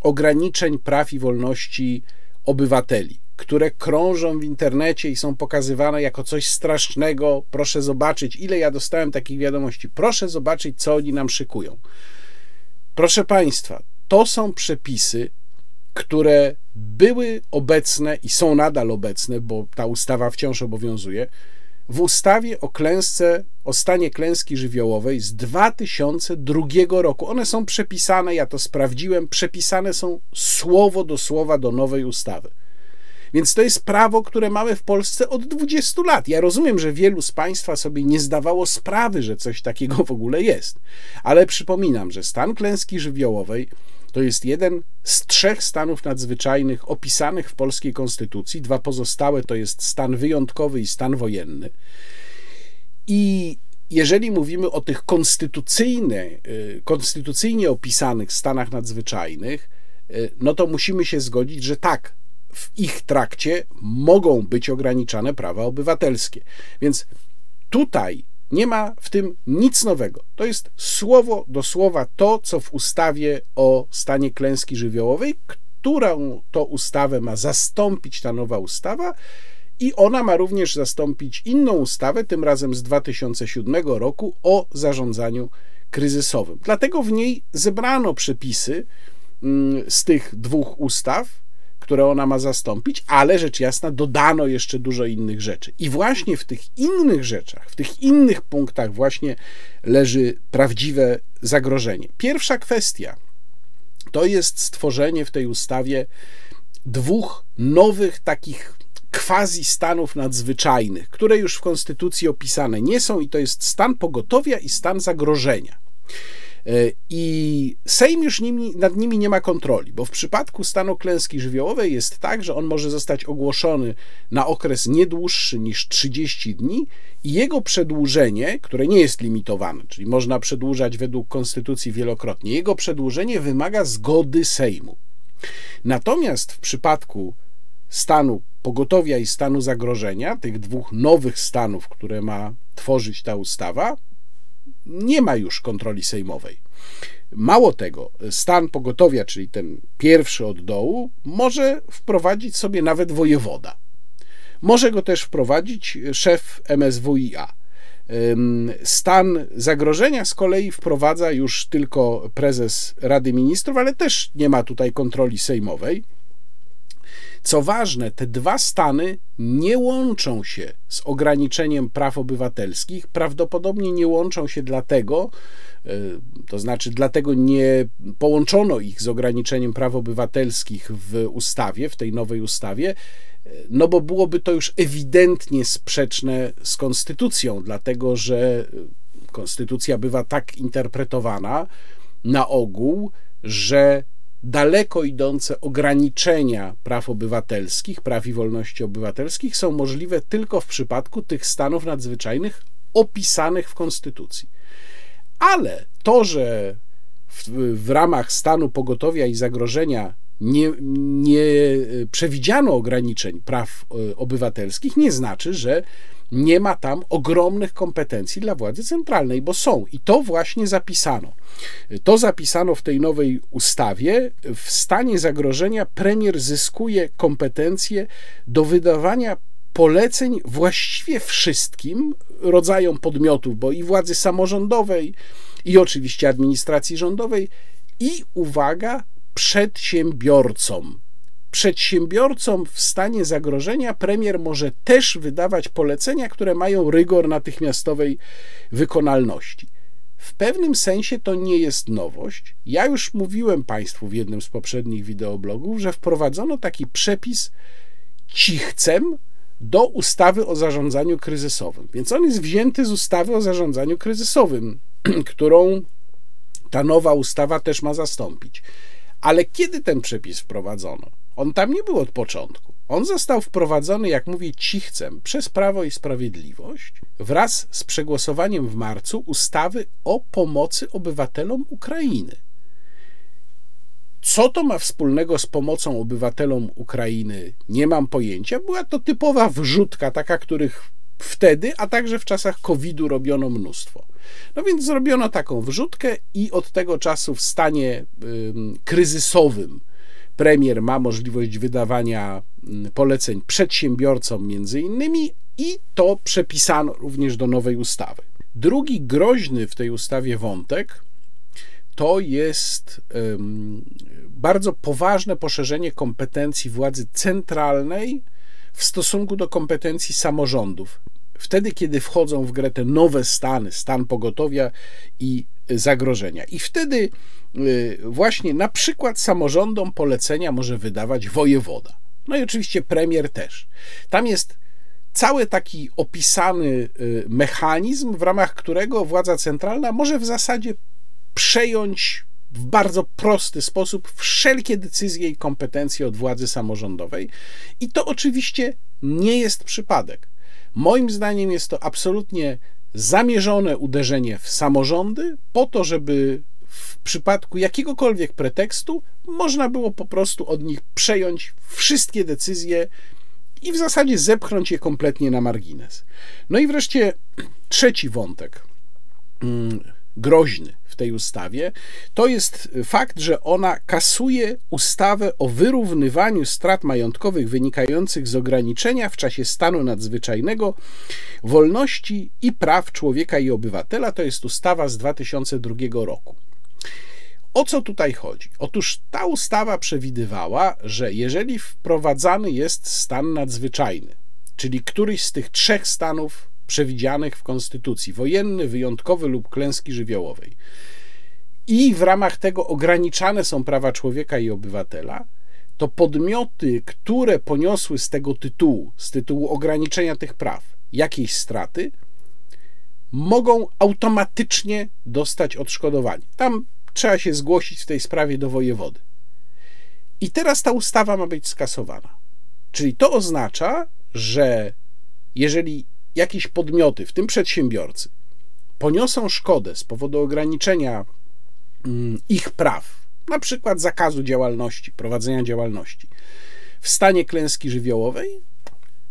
ograniczeń praw i wolności obywateli, które krążą w internecie i są pokazywane jako coś strasznego. Proszę zobaczyć, ile ja dostałem takich wiadomości. Proszę zobaczyć, co oni nam szykują. Proszę Państwa, to są przepisy, które były obecne i są nadal obecne, bo ta ustawa wciąż obowiązuje, w ustawie o klęsce, o stanie klęski żywiołowej z 2002 roku. One są przepisane, ja to sprawdziłem, przepisane są słowo do słowa do nowej ustawy. Więc to jest prawo, które mamy w Polsce od 20 lat. Ja rozumiem, że wielu z Państwa sobie nie zdawało sprawy, że coś takiego w ogóle jest. Ale przypominam, że stan klęski żywiołowej to jest jeden z trzech stanów nadzwyczajnych opisanych w polskiej konstytucji. Dwa pozostałe to jest stan wyjątkowy i stan wojenny. I jeżeli mówimy o tych y, konstytucyjnie opisanych stanach nadzwyczajnych, y, no to musimy się zgodzić, że tak, w ich trakcie mogą być ograniczane prawa obywatelskie. Więc tutaj nie ma w tym nic nowego. To jest słowo do słowa to, co w ustawie o stanie klęski żywiołowej, którą to ustawę ma zastąpić ta nowa ustawa, i ona ma również zastąpić inną ustawę, tym razem z 2007 roku, o zarządzaniu kryzysowym. Dlatego w niej zebrano przepisy mm, z tych dwóch ustaw, które ona ma zastąpić, ale rzecz jasna dodano jeszcze dużo innych rzeczy. I właśnie w tych innych rzeczach, w tych innych punktach właśnie leży prawdziwe zagrożenie. Pierwsza kwestia to jest stworzenie w tej ustawie dwóch nowych takich quasi stanów nadzwyczajnych, które już w konstytucji opisane nie są i to jest stan pogotowia i stan zagrożenia. E, I Sejm już nimi, nad nimi nie ma kontroli, bo w przypadku stanu klęski żywiołowej jest tak, że on może zostać ogłoszony na okres nie dłuższy niż 30 dni i jego przedłużenie, które nie jest limitowane, czyli można przedłużać według konstytucji wielokrotnie, jego przedłużenie wymaga zgody Sejmu. Natomiast w przypadku stanu pogotowia i stanu zagrożenia, tych dwóch nowych stanów, które ma tworzyć ta ustawa, nie ma już kontroli sejmowej. Mało tego, stan pogotowia, czyli ten pierwszy od dołu, może wprowadzić sobie nawet wojewoda. Może go też wprowadzić szef MSWiA. Stan zagrożenia z kolei wprowadza już tylko prezes Rady Ministrów, ale też nie ma tutaj kontroli sejmowej. Co ważne, te dwa stany nie łączą się z ograniczeniem praw obywatelskich. Prawdopodobnie nie łączą się dlatego, e, to znaczy dlatego nie połączono ich z ograniczeniem praw obywatelskich w ustawie, w tej nowej ustawie, e, no bo byłoby to już ewidentnie sprzeczne z konstytucją, dlatego że konstytucja bywa tak interpretowana na ogół, że daleko idące ograniczenia praw obywatelskich, praw i wolności obywatelskich są możliwe tylko w przypadku tych stanów nadzwyczajnych opisanych w Konstytucji. Ale to, że w, w ramach stanu pogotowia i zagrożenia nie, nie przewidziano ograniczeń praw e, obywatelskich, nie znaczy, że nie ma tam ogromnych kompetencji dla władzy centralnej, bo są i to właśnie zapisano. To zapisano w tej nowej ustawie. W stanie zagrożenia premier zyskuje kompetencje do wydawania poleceń właściwie wszystkim rodzajom podmiotów, bo i władzy samorządowej, i oczywiście administracji rządowej, i uwaga, przedsiębiorcom przedsiębiorcom w stanie zagrożenia premier może też wydawać polecenia, które mają rygor natychmiastowej wykonalności. W pewnym sensie to nie jest nowość. Ja już mówiłem Państwu w jednym z poprzednich wideoblogów, że wprowadzono taki przepis cichcem do ustawy o zarządzaniu kryzysowym. Więc on jest wzięty z ustawy o zarządzaniu kryzysowym, którą ta nowa ustawa też ma zastąpić. Ale kiedy ten przepis wprowadzono? On tam nie był od początku. On został wprowadzony, jak mówię, cichcem przez Prawo i Sprawiedliwość wraz z przegłosowaniem w marcu ustawy o pomocy obywatelom Ukrainy. Co to ma wspólnego z pomocą obywatelom Ukrainy? Nie mam pojęcia. Była to typowa wrzutka, taka, których wtedy, a także w czasach COVID-u robiono mnóstwo. No więc zrobiono taką wrzutkę i od tego czasu w stanie kryzysowym premier ma możliwość wydawania poleceń przedsiębiorcom między innymi i to przepisano również do nowej ustawy. Drugi groźny w tej ustawie wątek to jest bardzo poważne poszerzenie kompetencji władzy centralnej w stosunku do kompetencji samorządów. Wtedy, kiedy wchodzą w grę te nowe stany, stan pogotowia i zagrożenia. I wtedy y, właśnie na przykład samorządom polecenia może wydawać wojewoda. No i oczywiście premier też. Tam jest cały taki opisany y, mechanizm, w ramach którego władza centralna może w zasadzie przejąć w bardzo prosty sposób wszelkie decyzje i kompetencje od władzy samorządowej. I to oczywiście nie jest przypadek. Moim zdaniem jest to absolutnie zamierzone uderzenie w samorządy, po to, żeby w przypadku jakiegokolwiek pretekstu można było po prostu od nich przejąć wszystkie decyzje i w zasadzie zepchnąć je kompletnie na margines. No i wreszcie trzeci wątek, mm, groźny w tej ustawie, to jest fakt, że ona kasuje ustawę o wyrównywaniu strat majątkowych wynikających z ograniczenia w czasie stanu nadzwyczajnego wolności i praw człowieka i obywatela. To jest ustawa z 2002 roku. O co tutaj chodzi? Otóż ta ustawa przewidywała, że jeżeli wprowadzany jest stan nadzwyczajny, czyli któryś z tych trzech stanów przewidzianych w Konstytucji wojenny, wyjątkowy lub klęski żywiołowej i w ramach tego ograniczane są prawa człowieka i obywatela, to podmioty, które poniosły z tego tytułu, z tytułu ograniczenia tych praw, jakieś straty, mogą automatycznie dostać odszkodowanie. Tam trzeba się zgłosić w tej sprawie do wojewody. I teraz ta ustawa ma być skasowana. Czyli to oznacza, że jeżeli jakieś podmioty, w tym przedsiębiorcy, poniosą szkodę z powodu ograniczenia mm, ich praw, na przykład zakazu działalności, prowadzenia działalności, w stanie klęski żywiołowej,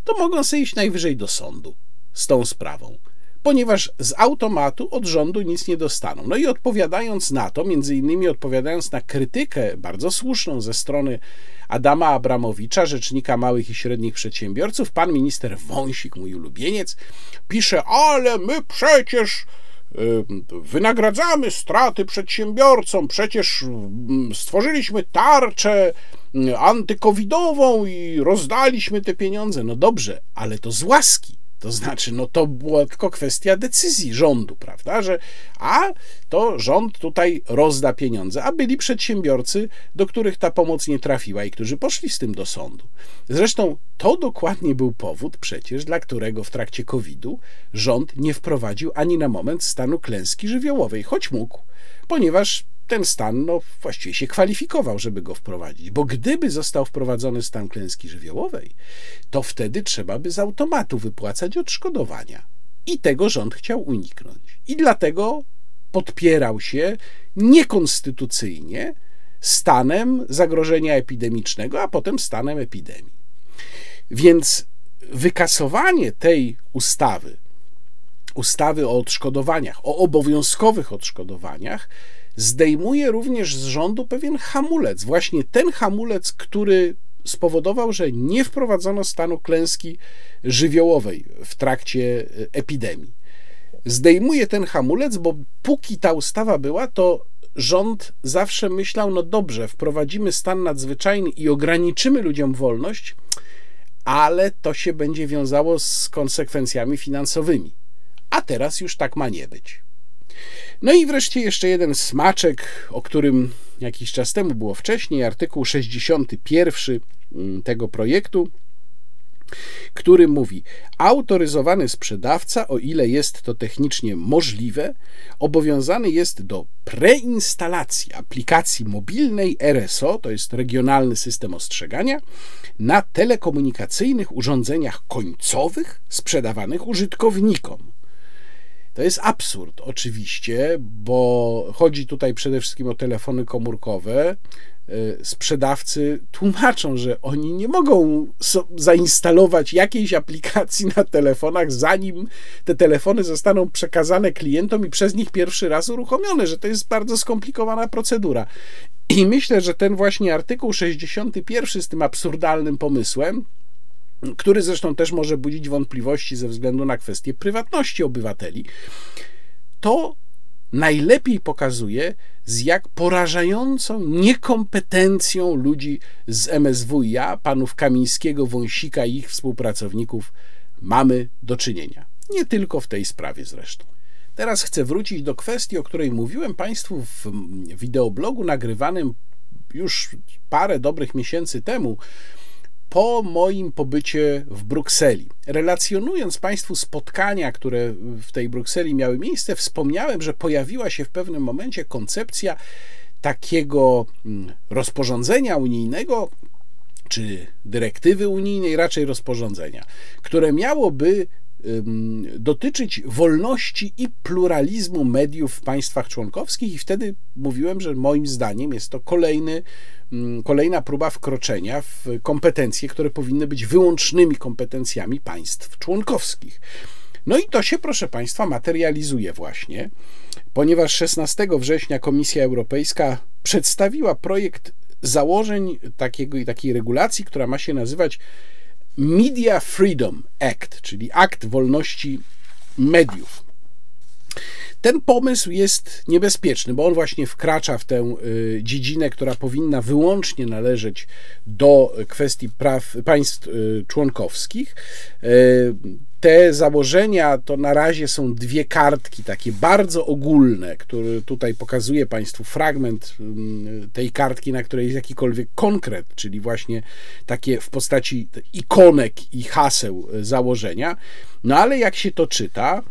to mogą sobie iść najwyżej do sądu z tą sprawą ponieważ z automatu od rządu nic nie dostaną. No i odpowiadając na to, między innymi odpowiadając na krytykę bardzo słuszną ze strony Adama Abramowicza, rzecznika małych i średnich przedsiębiorców, pan minister Wąsik, mój ulubieniec, pisze, ale my przecież y, wynagradzamy straty przedsiębiorcom, przecież mm, stworzyliśmy tarczę y, antykowidową i rozdaliśmy te pieniądze. No dobrze, ale to z łaski to znaczy, no to była tylko kwestia decyzji rządu, prawda, że a to rząd tutaj rozda pieniądze, a byli przedsiębiorcy, do których ta pomoc nie trafiła i którzy poszli z tym do sądu. Zresztą to dokładnie był powód przecież, dla którego w trakcie COVID-u rząd nie wprowadził ani na moment stanu klęski żywiołowej, choć mógł, ponieważ ten stan no, właściwie się kwalifikował, żeby go wprowadzić. Bo gdyby został wprowadzony stan klęski żywiołowej, to wtedy trzeba by z automatu wypłacać odszkodowania. I tego rząd chciał uniknąć. I dlatego podpierał się niekonstytucyjnie stanem zagrożenia epidemicznego, a potem stanem epidemii. Więc wykasowanie tej ustawy, ustawy o odszkodowaniach, o obowiązkowych odszkodowaniach, zdejmuje również z rządu pewien hamulec. Właśnie ten hamulec, który spowodował, że nie wprowadzono stanu klęski żywiołowej w trakcie e, epidemii. Zdejmuje ten hamulec, bo póki ta ustawa była, to rząd zawsze myślał: no dobrze, wprowadzimy stan nadzwyczajny i ograniczymy ludziom wolność, ale to się będzie wiązało z konsekwencjami finansowymi. A teraz już tak ma nie być. No i wreszcie jeszcze jeden smaczek, o którym jakiś czas temu było wcześniej, artykuł 61 mm, tego projektu który mówi: Autoryzowany sprzedawca, o ile jest to technicznie możliwe, obowiązany jest do preinstalacji aplikacji mobilnej RSO, to jest regionalny system ostrzegania, na telekomunikacyjnych urządzeniach końcowych sprzedawanych użytkownikom. To jest absurd, oczywiście, bo chodzi tutaj przede wszystkim o telefony komórkowe, Y, sprzedawcy tłumaczą, że oni nie mogą zainstalować jakiejś aplikacji na telefonach, zanim te telefony zostaną przekazane klientom i przez nich pierwszy raz uruchomione, że to jest bardzo skomplikowana procedura. I myślę, że ten właśnie artykuł 61 z tym absurdalnym pomysłem, który zresztą też może budzić wątpliwości ze względu na kwestię prywatności obywateli, to najlepiej pokazuje, z jak porażającą niekompetencją ludzi z MSWiA, panów Kamińskiego, Wąsika i ich współpracowników mamy do czynienia. Nie tylko w tej sprawie zresztą. Teraz chcę wrócić do kwestii, o której mówiłem Państwu w wideoblogu nagrywanym już parę dobrych miesięcy temu, po moim pobycie w Brukseli. Relacjonując Państwu spotkania, które w tej Brukseli miały miejsce, wspomniałem, że pojawiła się w pewnym momencie koncepcja takiego mm, rozporządzenia unijnego, czy dyrektywy unijnej, raczej rozporządzenia, które miałoby dotyczyć wolności i pluralizmu mediów w państwach członkowskich, i wtedy mówiłem, że moim zdaniem jest to kolejny, kolejna próba wkroczenia w kompetencje, które powinny być wyłącznymi kompetencjami państw członkowskich. No i to się, proszę Państwa, materializuje właśnie, ponieważ 16 września Komisja Europejska przedstawiła projekt założeń takiego, takiej regulacji, która ma się nazywać Media Freedom Act, czyli akt wolności mediów. Ten pomysł jest niebezpieczny, bo on właśnie wkracza w tę y, dziedzinę, która powinna wyłącznie należeć do kwestii praw państw y, członkowskich. Te założenia to na razie są dwie kartki, takie bardzo ogólne, które tutaj pokazuję Państwu fragment mm, tej kartki, na której jest jakikolwiek konkret, czyli właśnie takie w postaci ikonek i haseł założenia. No ale jak się to czyta,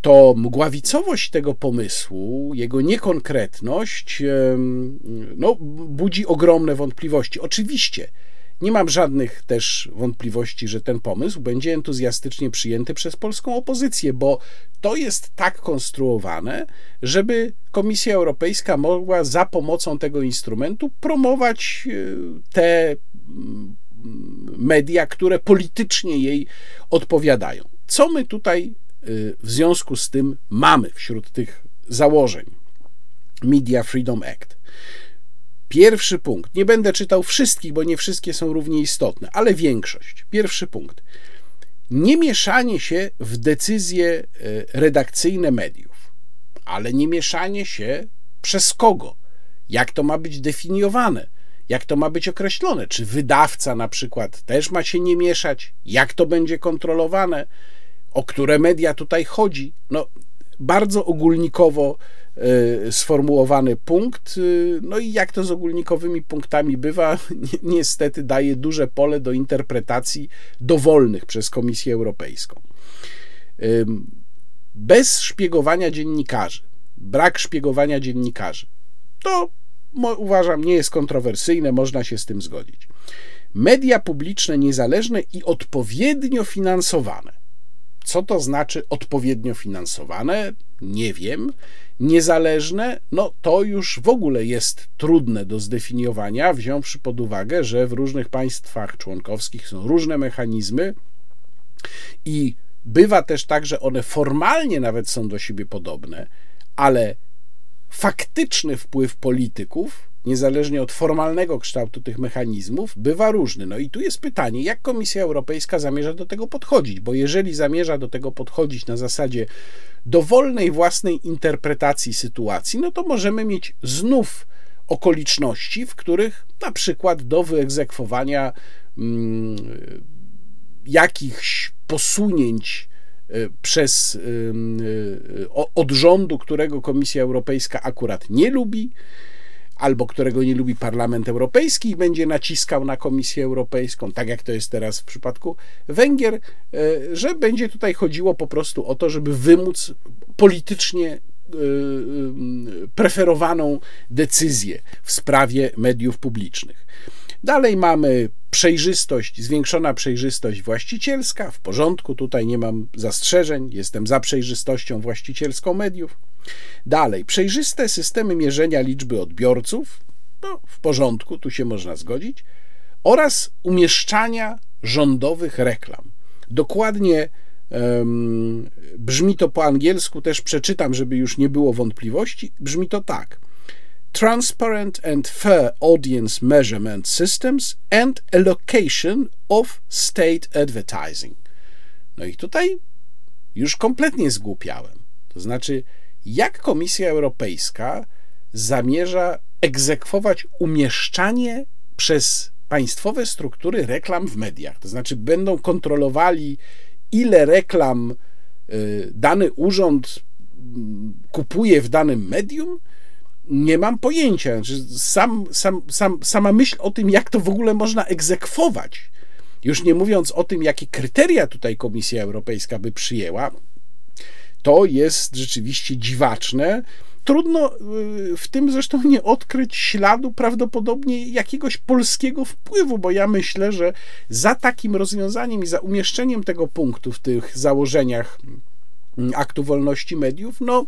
to mgławicowość tego pomysłu, jego niekonkretność, no, budzi ogromne wątpliwości. Oczywiście nie mam żadnych też wątpliwości, że ten pomysł będzie entuzjastycznie przyjęty przez polską opozycję, bo to jest tak konstruowane, żeby Komisja Europejska mogła za pomocą tego instrumentu promować e, te mm, media, które politycznie jej odpowiadają. Co my tutaj w związku z tym mamy wśród tych założeń Media Freedom Act. Pierwszy punkt. Nie będę czytał wszystkich, bo nie wszystkie są równie istotne, ale większość. Pierwszy punkt. Nie mieszanie się w decyzje e, redakcyjne mediów, ale nie mieszanie się przez kogo, jak to ma być definiowane, jak to ma być określone, czy wydawca na przykład też ma się nie mieszać, jak to będzie kontrolowane, o które media tutaj chodzi. No, bardzo ogólnikowo sformułowany punkt. E, no i jak to z ogólnikowymi punktami bywa, niestety daje duże pole do interpretacji dowolnych przez Komisję Europejską. Bez szpiegowania dziennikarzy, brak szpiegowania dziennikarzy, to uważam nie jest kontrowersyjne, można się z tym zgodzić. Media publiczne niezależne i odpowiednio finansowane co to znaczy odpowiednio finansowane? Nie wiem. Niezależne? No to już w ogóle jest trudne do zdefiniowania, wziąwszy pod uwagę, że w różnych państwach członkowskich są różne mechanizmy i bywa też tak, że one formalnie nawet są do siebie podobne, ale faktyczny wpływ polityków niezależnie od formalnego kształtu tych mechanizmów, bywa różny. No i tu jest pytanie, jak Komisja Europejska zamierza do tego podchodzić, bo jeżeli zamierza do tego podchodzić na zasadzie dowolnej własnej interpretacji sytuacji, no to możemy mieć znów okoliczności, w których na przykład do wyegzekwowania mm, jakichś posunięć y, przez y, y, od rządu, którego Komisja Europejska akurat nie lubi, albo którego nie lubi Parlament Europejski i będzie naciskał na Komisję Europejską, tak jak to jest teraz w przypadku Węgier, że będzie tutaj chodziło po prostu o to, żeby wymóc politycznie preferowaną decyzję w sprawie mediów publicznych. Dalej mamy przejrzystość, zwiększona przejrzystość właścicielska. W porządku, tutaj nie mam zastrzeżeń, jestem za przejrzystością właścicielską mediów. Dalej, przejrzyste systemy mierzenia liczby odbiorców. No, w porządku, tu się można zgodzić. Oraz umieszczania rządowych reklam. Dokładnie um, brzmi to po angielsku, też przeczytam, żeby już nie było wątpliwości. Brzmi to tak transparent and fair audience measurement systems and allocation of state advertising. No i tutaj już kompletnie zgłupiałem. To znaczy, jak Komisja Europejska zamierza egzekwować umieszczanie przez państwowe struktury reklam w mediach? To znaczy, będą kontrolowali, ile reklam y, dany urząd mm, kupuje w danym medium? nie mam pojęcia. Znaczy, sam, sam, sam, sama myśl o tym, jak to w ogóle można egzekwować, już nie mówiąc o tym, jakie kryteria tutaj Komisja Europejska by przyjęła, to jest rzeczywiście dziwaczne. Trudno y, w tym zresztą nie odkryć śladu prawdopodobnie jakiegoś polskiego wpływu, bo ja myślę, że za takim rozwiązaniem i za umieszczeniem tego punktu w tych założeniach mm, aktu wolności mediów, no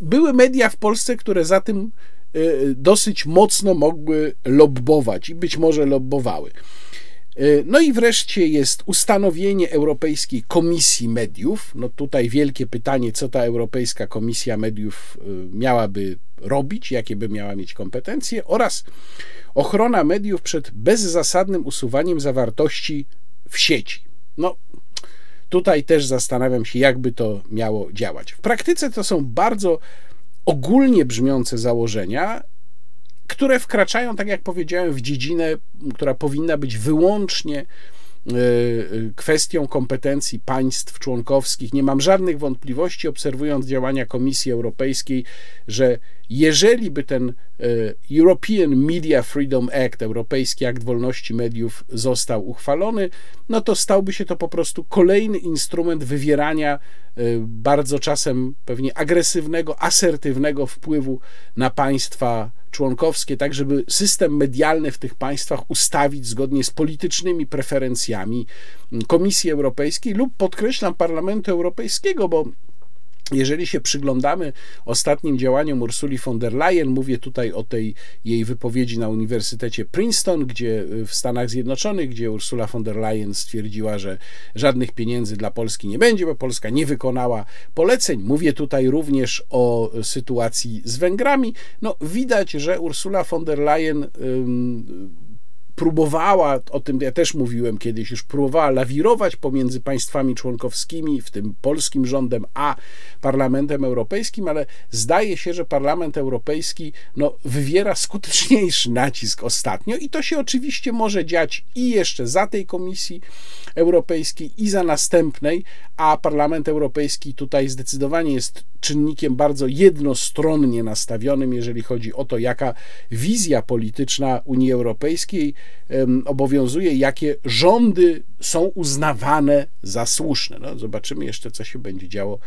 były media w Polsce, które za tym y, dosyć mocno mogły lobbować i być może lobbowały. Y, no i wreszcie jest ustanowienie Europejskiej Komisji Mediów. No tutaj wielkie pytanie, co ta Europejska Komisja Mediów y, miałaby robić, jakie by miała mieć kompetencje, oraz ochrona mediów przed bezzasadnym usuwaniem zawartości w sieci. No, Tutaj też zastanawiam się, jakby to miało działać. W praktyce to są bardzo ogólnie brzmiące założenia, które wkraczają, tak jak powiedziałem, w dziedzinę, która powinna być wyłącznie Y, y, kwestią kompetencji państw członkowskich. Nie mam żadnych wątpliwości, obserwując działania Komisji Europejskiej, że jeżeli by ten y, European Media Freedom Act, Europejski Akt Wolności Mediów, został uchwalony, no to stałby się to po prostu kolejny instrument wywierania bardzo czasem pewnie agresywnego, asertywnego wpływu na państwa członkowskie, tak żeby system medialny w tych państwach ustawić zgodnie z politycznymi preferencjami Komisji Europejskiej lub podkreślam Parlamentu Europejskiego, bo jeżeli się przyglądamy ostatnim działaniom Ursuli von der Leyen, mówię tutaj o tej jej wypowiedzi na Uniwersytecie Princeton, gdzie w Stanach Zjednoczonych, gdzie Ursula von der Leyen stwierdziła, że żadnych pieniędzy dla Polski nie będzie, bo Polska nie wykonała poleceń. Mówię tutaj również o sytuacji z Węgrami. No, widać, że Ursula von der Leyen próbowała, o tym ja też mówiłem kiedyś, już próbowała lawirować pomiędzy państwami członkowskimi, w tym polskim rządem, a Parlamentem Europejskim, ale zdaje się, że Parlament Europejski no, wywiera skuteczniejszy nacisk ostatnio i to się oczywiście może dziać i jeszcze za tej Komisji Europejskiej, i za następnej, a Parlament Europejski tutaj zdecydowanie jest czynnikiem bardzo jednostronnie nastawionym, jeżeli chodzi o to, jaka wizja polityczna Unii Europejskiej obowiązuje, jakie rządy są uznawane za słuszne. No, zobaczymy jeszcze, co się będzie działo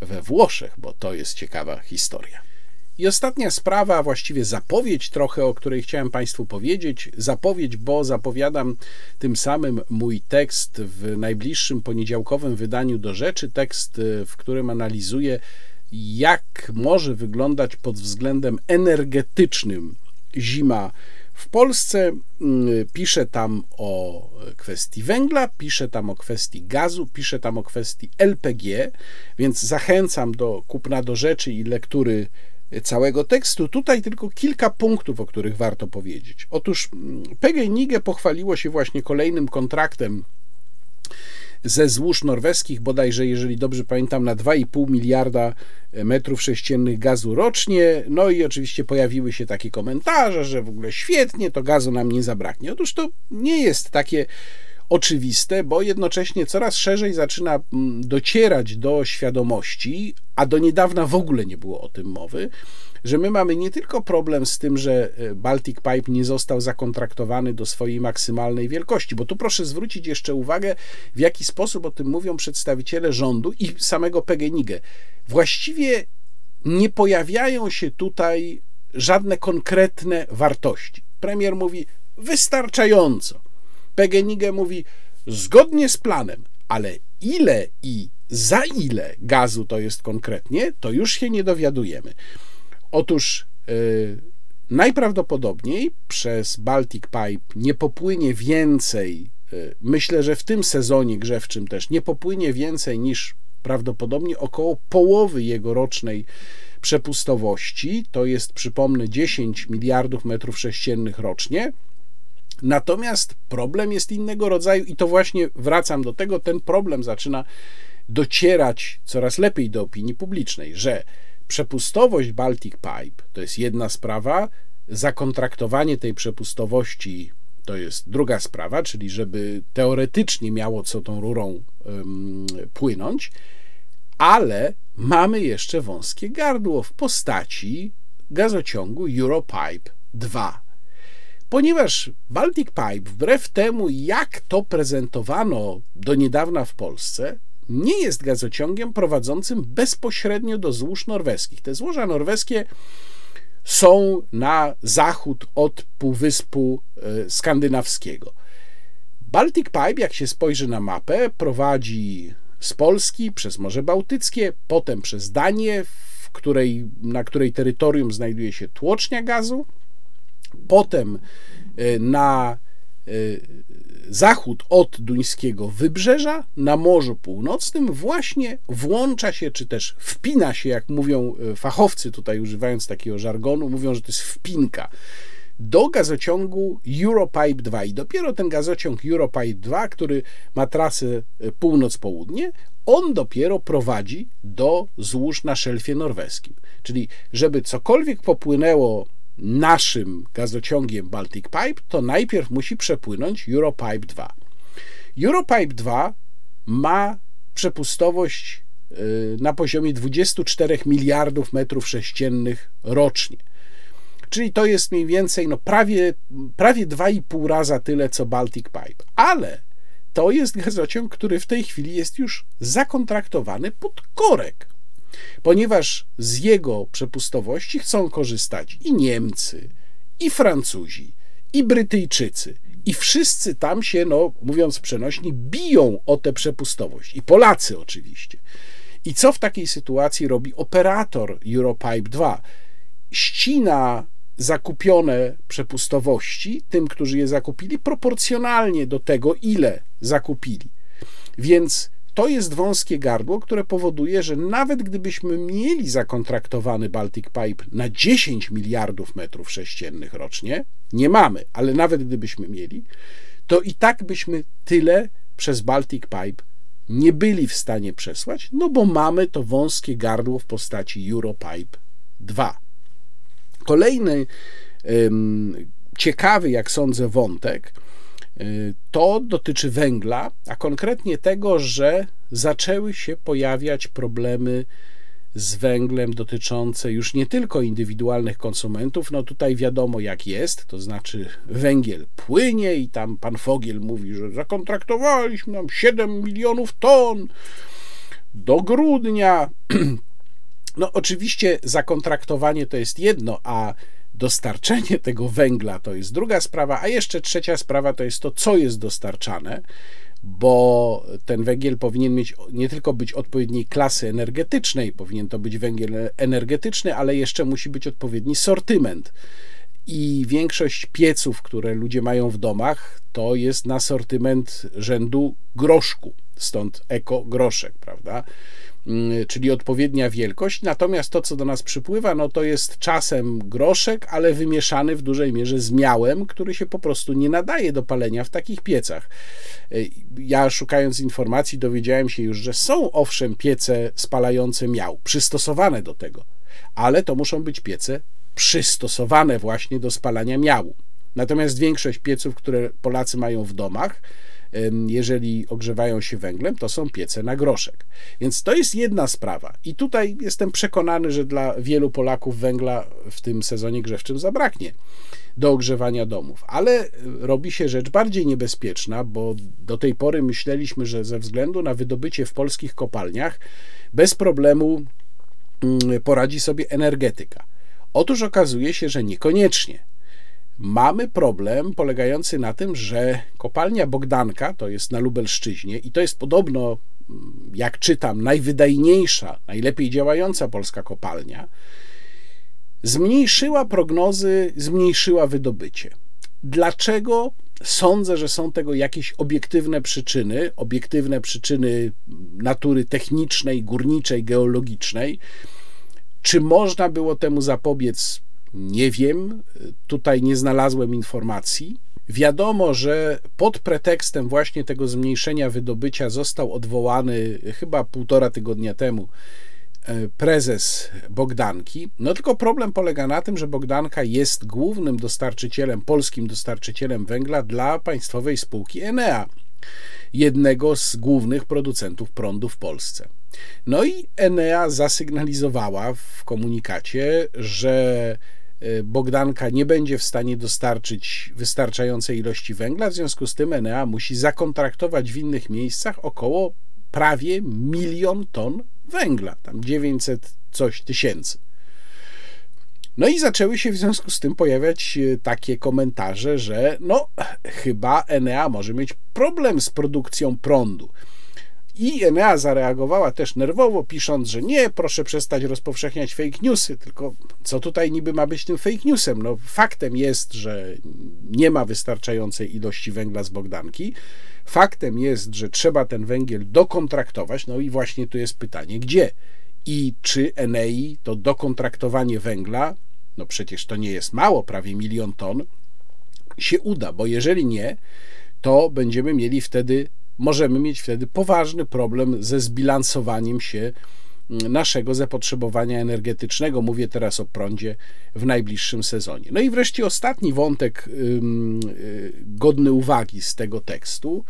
we Włoszech, bo to jest ciekawa historia. I ostatnia sprawa, a właściwie zapowiedź trochę, o której chciałem Państwu powiedzieć. Zapowiedź, bo zapowiadam tym samym mój tekst w najbliższym poniedziałkowym wydaniu do rzeczy. Tekst, e, w którym analizuję, jak może wyglądać pod względem energetycznym zima w Polsce. Mm, piszę tam o kwestii węgla, piszę tam o kwestii gazu, piszę tam o kwestii LPG, więc zachęcam do kupna do rzeczy i lektury całego tekstu. Tutaj tylko kilka punktów, o których warto powiedzieć. Otóż mm, PGNiG pochwaliło się właśnie kolejnym kontraktem ze złóż norweskich, bodajże, jeżeli dobrze pamiętam, na 2,5 miliarda metrów sześciennych gazu rocznie. No i oczywiście pojawiły się takie komentarze, że w ogóle świetnie, to gazu nam nie zabraknie. Otóż to nie jest takie oczywiste, bo jednocześnie coraz szerzej zaczyna mm, docierać do świadomości, a do niedawna w ogóle nie było o tym mowy, że my mamy nie tylko problem z tym, że e, Baltic Pipe nie został zakontraktowany do swojej maksymalnej wielkości, bo tu proszę zwrócić jeszcze uwagę, w jaki sposób o tym mówią przedstawiciele rządu i samego PGNiG. Właściwie nie pojawiają się tutaj żadne konkretne wartości. Premier mówi wystarczająco. PGNiG mówi zgodnie z planem, ale ile i za ile gazu to jest konkretnie, to już się nie dowiadujemy. Otóż yy, najprawdopodobniej przez Baltic Pipe nie popłynie więcej, yy, myślę, że w tym sezonie grzewczym też nie popłynie więcej niż prawdopodobnie około połowy jego rocznej przepustowości, to jest przypomnę 10 miliardów metrów sześciennych rocznie. Natomiast problem jest innego rodzaju i to właśnie wracam do tego, ten problem zaczyna docierać coraz lepiej do opinii publicznej, że przepustowość Baltic Pipe to jest jedna sprawa, zakontraktowanie tej przepustowości to jest druga sprawa, czyli żeby teoretycznie miało co tą rurą um, płynąć, ale mamy jeszcze wąskie gardło w postaci gazociągu Europipe 2. Ponieważ Baltic Pipe, wbrew temu, jak to prezentowano do niedawna w Polsce, nie jest gazociągiem prowadzącym bezpośrednio do złóż norweskich. Te złoża norweskie są na zachód od Półwyspu e, Skandynawskiego. Baltic Pipe, jak się spojrzy na mapę, prowadzi z Polski przez Morze Bałtyckie, potem przez Danię, w której, na której terytorium znajduje się tłocznia gazu, potem e, na e, zachód od duńskiego wybrzeża na Morzu Północnym właśnie włącza się, czy też wpina się, jak mówią e, fachowcy tutaj używając takiego żargonu, mówią, że to jest wpinka do gazociągu Europipe 2 i dopiero ten gazociąg Europipe 2, który ma trasę północ-południe, on dopiero prowadzi do złóż na szelfie norweskim. Czyli żeby cokolwiek popłynęło naszym gazociągiem Baltic Pipe, to najpierw musi przepłynąć Europipe 2. Europipe 2 ma przepustowość y, na poziomie 24 miliardów metrów sześciennych rocznie. Czyli to jest mniej więcej no prawie, prawie 2,5 raza tyle co Baltic Pipe. Ale to jest gazociąg, który w tej chwili jest już zakontraktowany pod korek ponieważ z jego przepustowości chcą korzystać i Niemcy, i Francuzi, i Brytyjczycy. I wszyscy tam się, no mówiąc przenośni, biją o tę przepustowość. I Polacy oczywiście. I co w takiej sytuacji robi operator Europipe 2? Ścina zakupione przepustowości tym, którzy je zakupili, proporcjonalnie do tego, ile zakupili. Więc to jest wąskie gardło, które powoduje, że nawet gdybyśmy mieli zakontraktowany Baltic Pipe na 10 miliardów metrów sześciennych rocznie, nie mamy, ale nawet gdybyśmy mieli, to i tak byśmy tyle przez Baltic Pipe nie byli w stanie przesłać, no bo mamy to wąskie gardło w postaci Europipe 2. Kolejny ciekawy, jak sądzę, wątek to dotyczy węgla, a konkretnie tego, że zaczęły się pojawiać problemy z węglem dotyczące już nie tylko indywidualnych konsumentów, no tutaj wiadomo jak jest, to znaczy węgiel płynie i tam pan Fogiel mówi, że zakontraktowaliśmy nam 7 milionów ton do grudnia. No oczywiście zakontraktowanie to jest jedno, a dostarczenie tego węgla to jest druga sprawa, a jeszcze trzecia sprawa to jest to, co jest dostarczane, bo ten węgiel powinien mieć nie tylko być odpowiedniej klasy energetycznej, powinien to być węgiel energetyczny, ale jeszcze musi być odpowiedni sortyment. I większość pieców, które ludzie mają w domach, to jest na sortyment rzędu groszku, stąd eko groszek, prawda? Mm, czyli odpowiednia wielkość. Natomiast to, co do nas przypływa, no to jest czasem groszek, ale wymieszany w dużej mierze z miałem, który się po prostu nie nadaje do palenia w takich piecach. Ja szukając informacji dowiedziałem się już, że są owszem piece spalające miał, przystosowane do tego, ale to muszą być piece przystosowane właśnie do spalania miału. Natomiast większość pieców, które Polacy mają w domach, jeżeli ogrzewają się węglem, to są piece na groszek. Więc to jest jedna sprawa. I tutaj jestem przekonany, że dla wielu Polaków węgla w tym sezonie grzewczym zabraknie do ogrzewania domów. Ale robi się rzecz bardziej niebezpieczna, bo do tej pory myśleliśmy, że ze względu na wydobycie w polskich kopalniach bez problemu mm, poradzi sobie energetyka. Otóż okazuje się, że niekoniecznie. Mamy problem polegający na tym, że kopalnia Bogdanka, to jest na Lubelszczyźnie i to jest podobno, mm, jak czytam, najwydajniejsza, najlepiej działająca polska kopalnia, zmniejszyła prognozy, zmniejszyła wydobycie. Dlaczego? Sądzę, że są tego jakieś obiektywne przyczyny, obiektywne przyczyny natury technicznej, górniczej, geologicznej. Czy można było temu zapobiec? Nie wiem. Tutaj nie znalazłem informacji. Wiadomo, że pod pretekstem właśnie tego zmniejszenia wydobycia został odwołany chyba półtora tygodnia temu e, prezes Bogdanki. No tylko problem polega na tym, że Bogdanka jest głównym dostarczycielem, polskim dostarczycielem węgla dla państwowej spółki Enea, jednego z głównych producentów prądu w Polsce. No i Enea zasygnalizowała w komunikacie, że Bogdanka nie będzie w stanie dostarczyć wystarczającej ilości węgla, w związku z tym Enea musi zakontraktować w innych miejscach około prawie milion ton węgla, tam 900 coś tysięcy. No i zaczęły się w związku z tym pojawiać e, takie komentarze, że no chyba Enea może mieć problem z produkcją prądu. I Enea zareagowała też nerwowo, pisząc, że nie, proszę przestać rozpowszechniać fake newsy, tylko co tutaj niby ma być tym fake newsem? No, faktem jest, że nie ma wystarczającej ilości węgla z Bogdanki. Faktem jest, że trzeba ten węgiel dokontraktować. No i właśnie tu jest pytanie, gdzie? I czy Enei to dokontraktowanie węgla, no przecież to nie jest mało, prawie milion ton, się uda, bo jeżeli nie, to będziemy mieli wtedy możemy mieć wtedy poważny problem ze zbilansowaniem się mm, naszego zapotrzebowania energetycznego. Mówię teraz o prądzie w najbliższym sezonie. No i wreszcie ostatni wątek y, godny uwagi z tego tekstu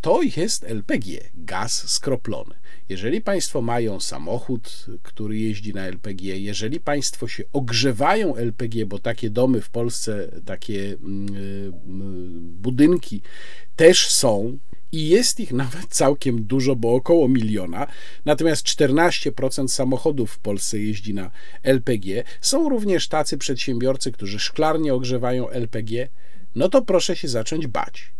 to jest LPG, gaz skroplony. Jeżeli Państwo mają samochód, który jeździ na LPG, jeżeli Państwo się ogrzewają LPG, bo takie domy w Polsce, takie mm, y, budynki też są, i jest ich nawet całkiem dużo, bo około miliona. Natomiast 14% samochodów w Polsce jeździ na LPG. Są również tacy przedsiębiorcy, którzy szklarnie ogrzewają LPG. No to proszę się zacząć bać,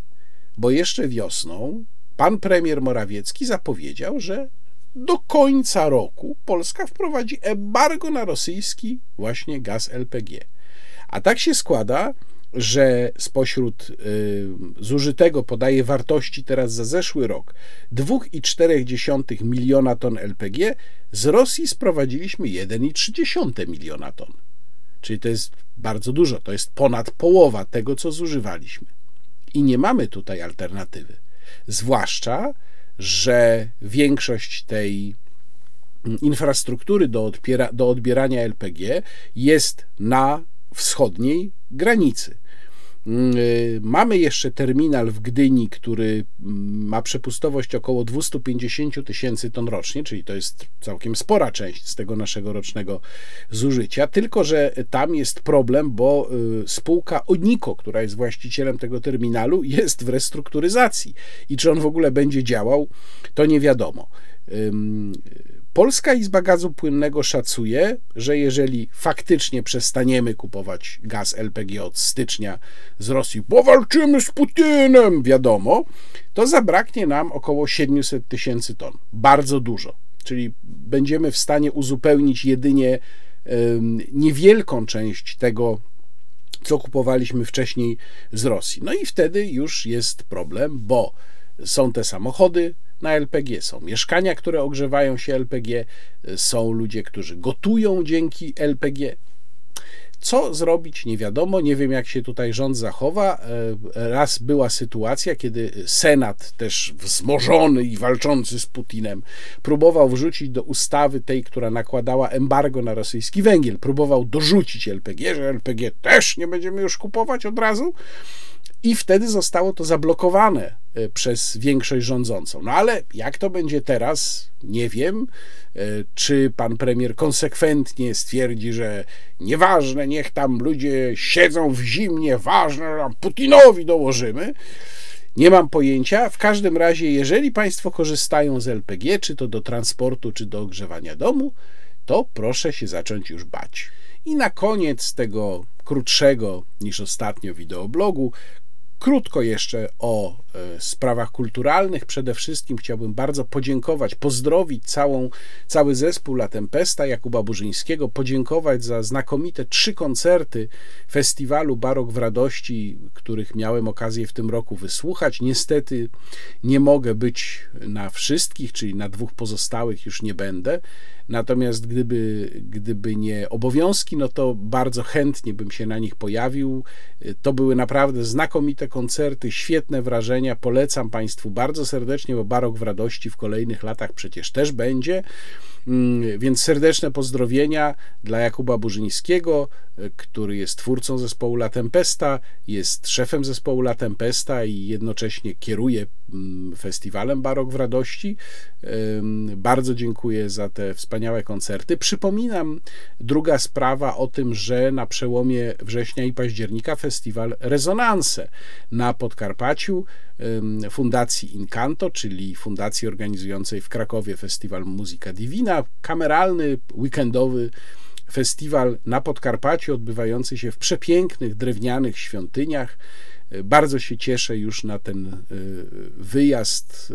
bo jeszcze wiosną pan premier Morawiecki zapowiedział, że do końca roku Polska wprowadzi embargo na rosyjski właśnie gaz LPG. A tak się składa, że spośród y, zużytego podaje wartości teraz za zeszły rok 2,4 miliona ton LPG, z Rosji sprowadziliśmy 1,3 miliona ton. Czyli to jest bardzo dużo, to jest ponad połowa tego, co zużywaliśmy. I nie mamy tutaj alternatywy. Zwłaszcza, że większość tej infrastruktury do, odbiera, do odbierania LPG jest na wschodniej granicy. Mm, y, mamy jeszcze terminal w Gdyni, który mm, ma przepustowość około 250 tysięcy ton rocznie, czyli to jest całkiem spora część z tego naszego rocznego zużycia. Tylko, że tam jest problem, bo y, spółka Oniko, która jest właścicielem tego terminalu, jest w restrukturyzacji i czy on w ogóle będzie działał, to nie wiadomo. Polska Izba Gazu Płynnego szacuje, że jeżeli faktycznie przestaniemy kupować gaz LPG od stycznia z Rosji, bo walczymy z Putinem, wiadomo, to zabraknie nam około 700 tysięcy ton. Bardzo dużo. Czyli będziemy w stanie uzupełnić jedynie niewielką część tego, co kupowaliśmy wcześniej z Rosji. No i wtedy już jest problem, bo są te samochody, na LPG. Są mieszkania, które ogrzewają się LPG, są ludzie, którzy gotują dzięki LPG. Co zrobić, nie wiadomo. Nie wiem, jak się tutaj rząd zachowa. E, raz była sytuacja, kiedy Senat, też wzmożony i walczący z Putinem, próbował wrzucić do ustawy tej, która nakładała embargo na rosyjski węgiel, próbował dorzucić LPG, że LPG też nie będziemy już kupować od razu. I wtedy zostało to zablokowane e, przez większość rządzącą. No ale jak to będzie teraz, nie wiem. E, czy pan premier konsekwentnie stwierdzi, że nieważne, niech tam ludzie siedzą w zimnie, ważne, Putinowi dołożymy. Nie mam pojęcia. W każdym razie, jeżeli Państwo korzystają z LPG, czy to do transportu, czy do ogrzewania domu, to proszę się zacząć już bać. I na koniec tego krótszego niż ostatnio wideoblogu Krótko jeszcze o e, sprawach kulturalnych. Przede wszystkim chciałbym bardzo podziękować, pozdrowić całą, cały zespół La Tempesta Jakuba Burzyńskiego, podziękować za znakomite trzy koncerty festiwalu Barok w Radości, których miałem okazję w tym roku wysłuchać. Niestety nie mogę być na wszystkich, czyli na dwóch pozostałych już nie będę. Natomiast gdyby, gdyby nie obowiązki, no to bardzo chętnie bym się na nich pojawił. To były naprawdę znakomite koncerty, świetne wrażenia. Polecam Państwu bardzo serdecznie, bo Barok w Radości w kolejnych latach przecież też będzie. Mm, więc serdeczne pozdrowienia dla Jakuba Burzyńskiego, który jest twórcą zespołu La Tempesta, jest szefem zespołu La Tempesta i jednocześnie kieruje festiwalem Barok w Radości. Bardzo dziękuję za te wspaniałe koncerty. Przypominam, druga sprawa o tym, że na przełomie września i października festiwal Rezonanse na Podkarpaciu Fundacji Incanto, czyli fundacji organizującej w Krakowie festiwal Muzyka Divina, kameralny, weekendowy festiwal na Podkarpaciu, odbywający się w przepięknych drewnianych świątyniach. Bardzo się cieszę już na ten e, wyjazd.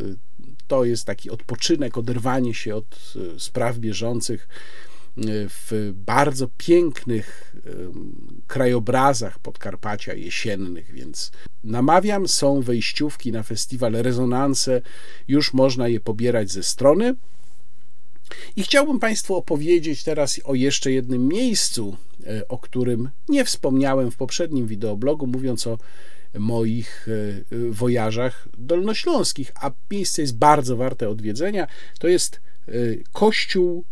To jest taki odpoczynek, oderwanie się od spraw bieżących w bardzo pięknych krajobrazach Podkarpacia jesiennych, więc namawiam, są wejściówki na festiwal Rezonanse, już można je pobierać ze strony. I chciałbym Państwu opowiedzieć teraz o jeszcze jednym miejscu, o którym nie wspomniałem w poprzednim wideoblogu, mówiąc o moich e, wojażach dolnośląskich, a miejsce jest bardzo warte odwiedzenia. To jest e, kościół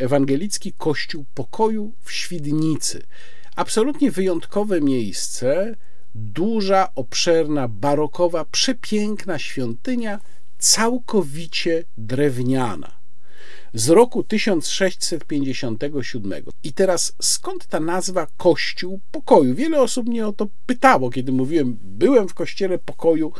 ewangelicki, kościół pokoju w Świdnicy. Absolutnie wyjątkowe miejsce, duża, obszerna, barokowa, przepiękna świątynia, całkowicie drewniana z roku 1657. I teraz skąd ta nazwa Kościół Pokoju? Wiele osób mnie o to pytało, kiedy mówiłem, byłem w kościele pokoju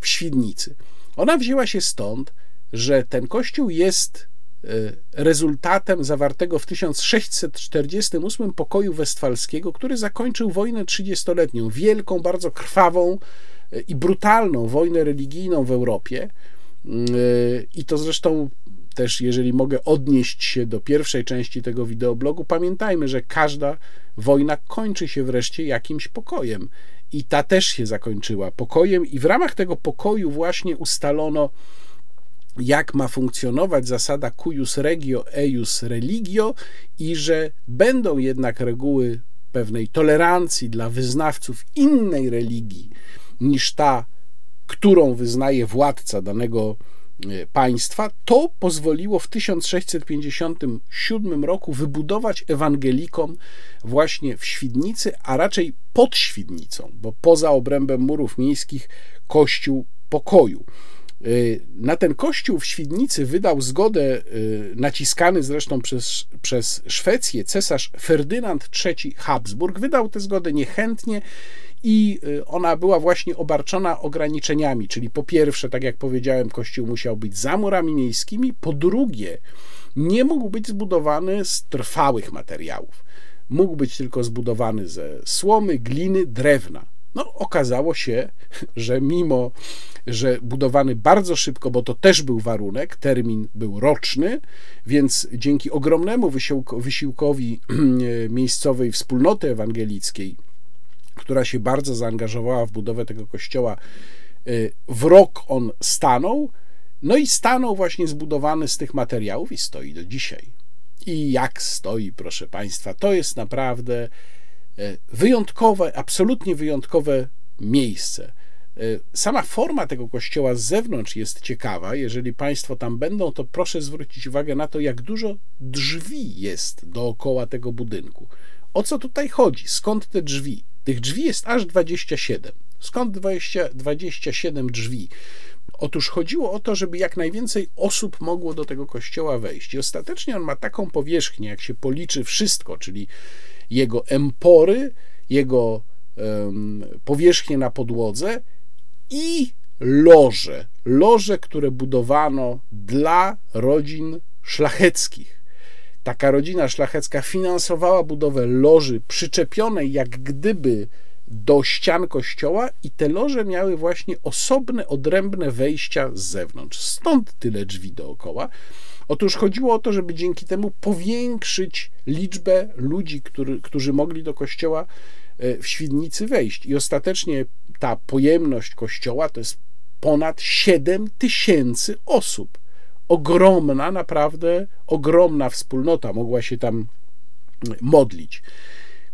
w Świdnicy. Ona wzięła się stąd, że ten kościół jest e, rezultatem zawartego w 1648 pokoju westfalskiego, który zakończył wojnę trzydziestoletnią, wielką, bardzo krwawą e, i brutalną wojnę religijną w Europie. E, I to zresztą też, jeżeli mogę odnieść się do pierwszej części tego wideoblogu, pamiętajmy, że każda wojna kończy się wreszcie jakimś pokojem. I ta też się zakończyła pokojem, i w ramach tego pokoju właśnie ustalono, jak ma funkcjonować zasada cuius regio, eius religio, i że będą jednak reguły pewnej tolerancji dla wyznawców innej religii niż ta, którą wyznaje władca danego państwa, to pozwoliło w 1657 roku wybudować ewangelikom właśnie w Świdnicy, a raczej pod Świdnicą, bo poza obrębem murów miejskich kościół pokoju. E, na ten kościół w Świdnicy wydał zgodę, e, naciskany zresztą przez, przez Szwecję, cesarz Ferdynand III Habsburg. Wydał tę zgodę niechętnie i y, ona była właśnie obarczona ograniczeniami, czyli po pierwsze, tak jak powiedziałem, kościół musiał być za murami miejskimi, po drugie, nie mógł być zbudowany z trwałych materiałów. Mógł być tylko zbudowany ze słomy, gliny, drewna. No, okazało się, że mimo, że budowany bardzo szybko, bo to też był warunek, termin był roczny, więc dzięki ogromnemu wysiłkowi miejscowej wspólnoty ewangelickiej, która się bardzo zaangażowała w budowę tego kościoła, y, w rok on stanął. No i stanął właśnie zbudowany z tych materiałów i stoi do dzisiaj. I jak stoi, proszę Państwa, to jest naprawdę e, wyjątkowe, absolutnie wyjątkowe miejsce. E, sama forma tego kościoła z zewnątrz jest ciekawa. Jeżeli Państwo tam będą, to proszę zwrócić uwagę na to, jak dużo drzwi jest dookoła tego budynku. O co tutaj chodzi? Skąd te drzwi? Tych drzwi jest aż 27. Skąd 20, 27 drzwi? Otóż chodziło o to, żeby jak najwięcej osób mogło do tego kościoła wejść. I ostatecznie on ma taką powierzchnię, jak się policzy wszystko, czyli jego empory, jego um, powierzchnię na podłodze i loże. Loże, które budowano dla rodzin szlacheckich. Taka rodzina szlachecka finansowała budowę loży przyczepionej jak gdyby do ścian kościoła i te loże miały właśnie osobne, odrębne wejścia z zewnątrz. Stąd tyle drzwi dookoła. Otóż chodziło o to, żeby dzięki temu powiększyć liczbę ludzi, który, którzy mogli do kościoła e, w Świdnicy wejść. I ostatecznie ta pojemność kościoła to jest ponad 7 tysięcy osób. Ogromna, naprawdę ogromna wspólnota mogła się tam modlić.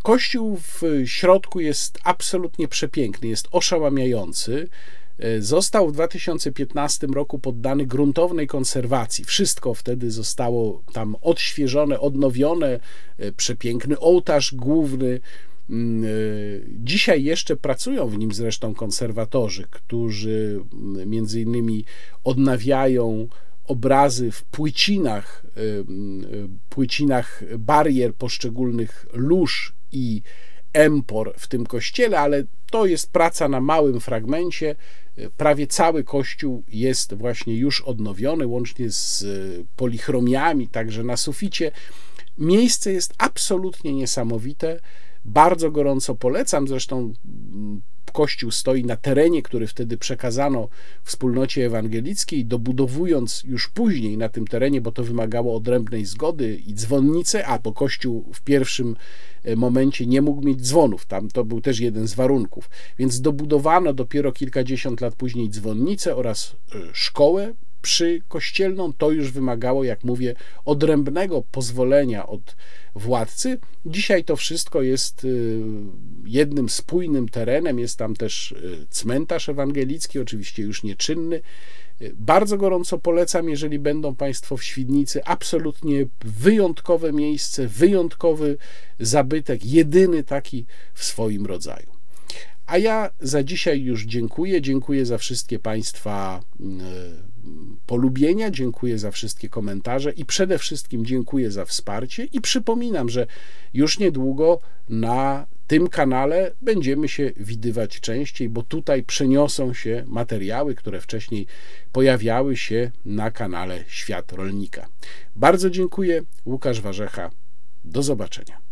Kościół w środku jest absolutnie przepiękny, jest oszałamiający. Został w 2015 roku poddany gruntownej konserwacji. Wszystko wtedy zostało tam odświeżone, odnowione. E, przepiękny ołtarz główny. Mm, e, dzisiaj jeszcze pracują w nim zresztą konserwatorzy, którzy mm, między innymi odnawiają obrazy w płycinach, płycinach barier poszczególnych lóż i empor w tym kościele, ale to jest praca na małym fragmencie. Prawie cały kościół jest właśnie już odnowiony, łącznie z polichromiami, także na suficie. Miejsce jest absolutnie niesamowite. Bardzo gorąco polecam. Zresztą kościół stoi na terenie, który wtedy przekazano wspólnocie ewangelickiej, dobudowując już później na tym terenie, bo to wymagało odrębnej zgody i dzwonnicy, a bo kościół w pierwszym e, momencie nie mógł mieć dzwonów. Tam to był też jeden z warunków. Więc dobudowano dopiero kilkadziesiąt lat później dzwonnicę oraz e, szkołę przy kościelną to już wymagało, jak mówię, odrębnego pozwolenia od władcy. Dzisiaj to wszystko jest y, jednym spójnym terenem, jest tam też y, cmentarz ewangelicki, oczywiście już nieczynny. Y, bardzo gorąco polecam, jeżeli będą Państwo w Świdnicy. Absolutnie wyjątkowe miejsce, wyjątkowy zabytek, jedyny taki w swoim rodzaju. A ja za dzisiaj już dziękuję. Dziękuję za wszystkie Państwa polubienia, dziękuję za wszystkie komentarze i przede wszystkim dziękuję za wsparcie. I przypominam, że już niedługo na tym kanale będziemy się widywać częściej, bo tutaj przeniosą się materiały, które wcześniej pojawiały się na kanale Świat Rolnika. Bardzo dziękuję. Łukasz Warzecha. Do zobaczenia.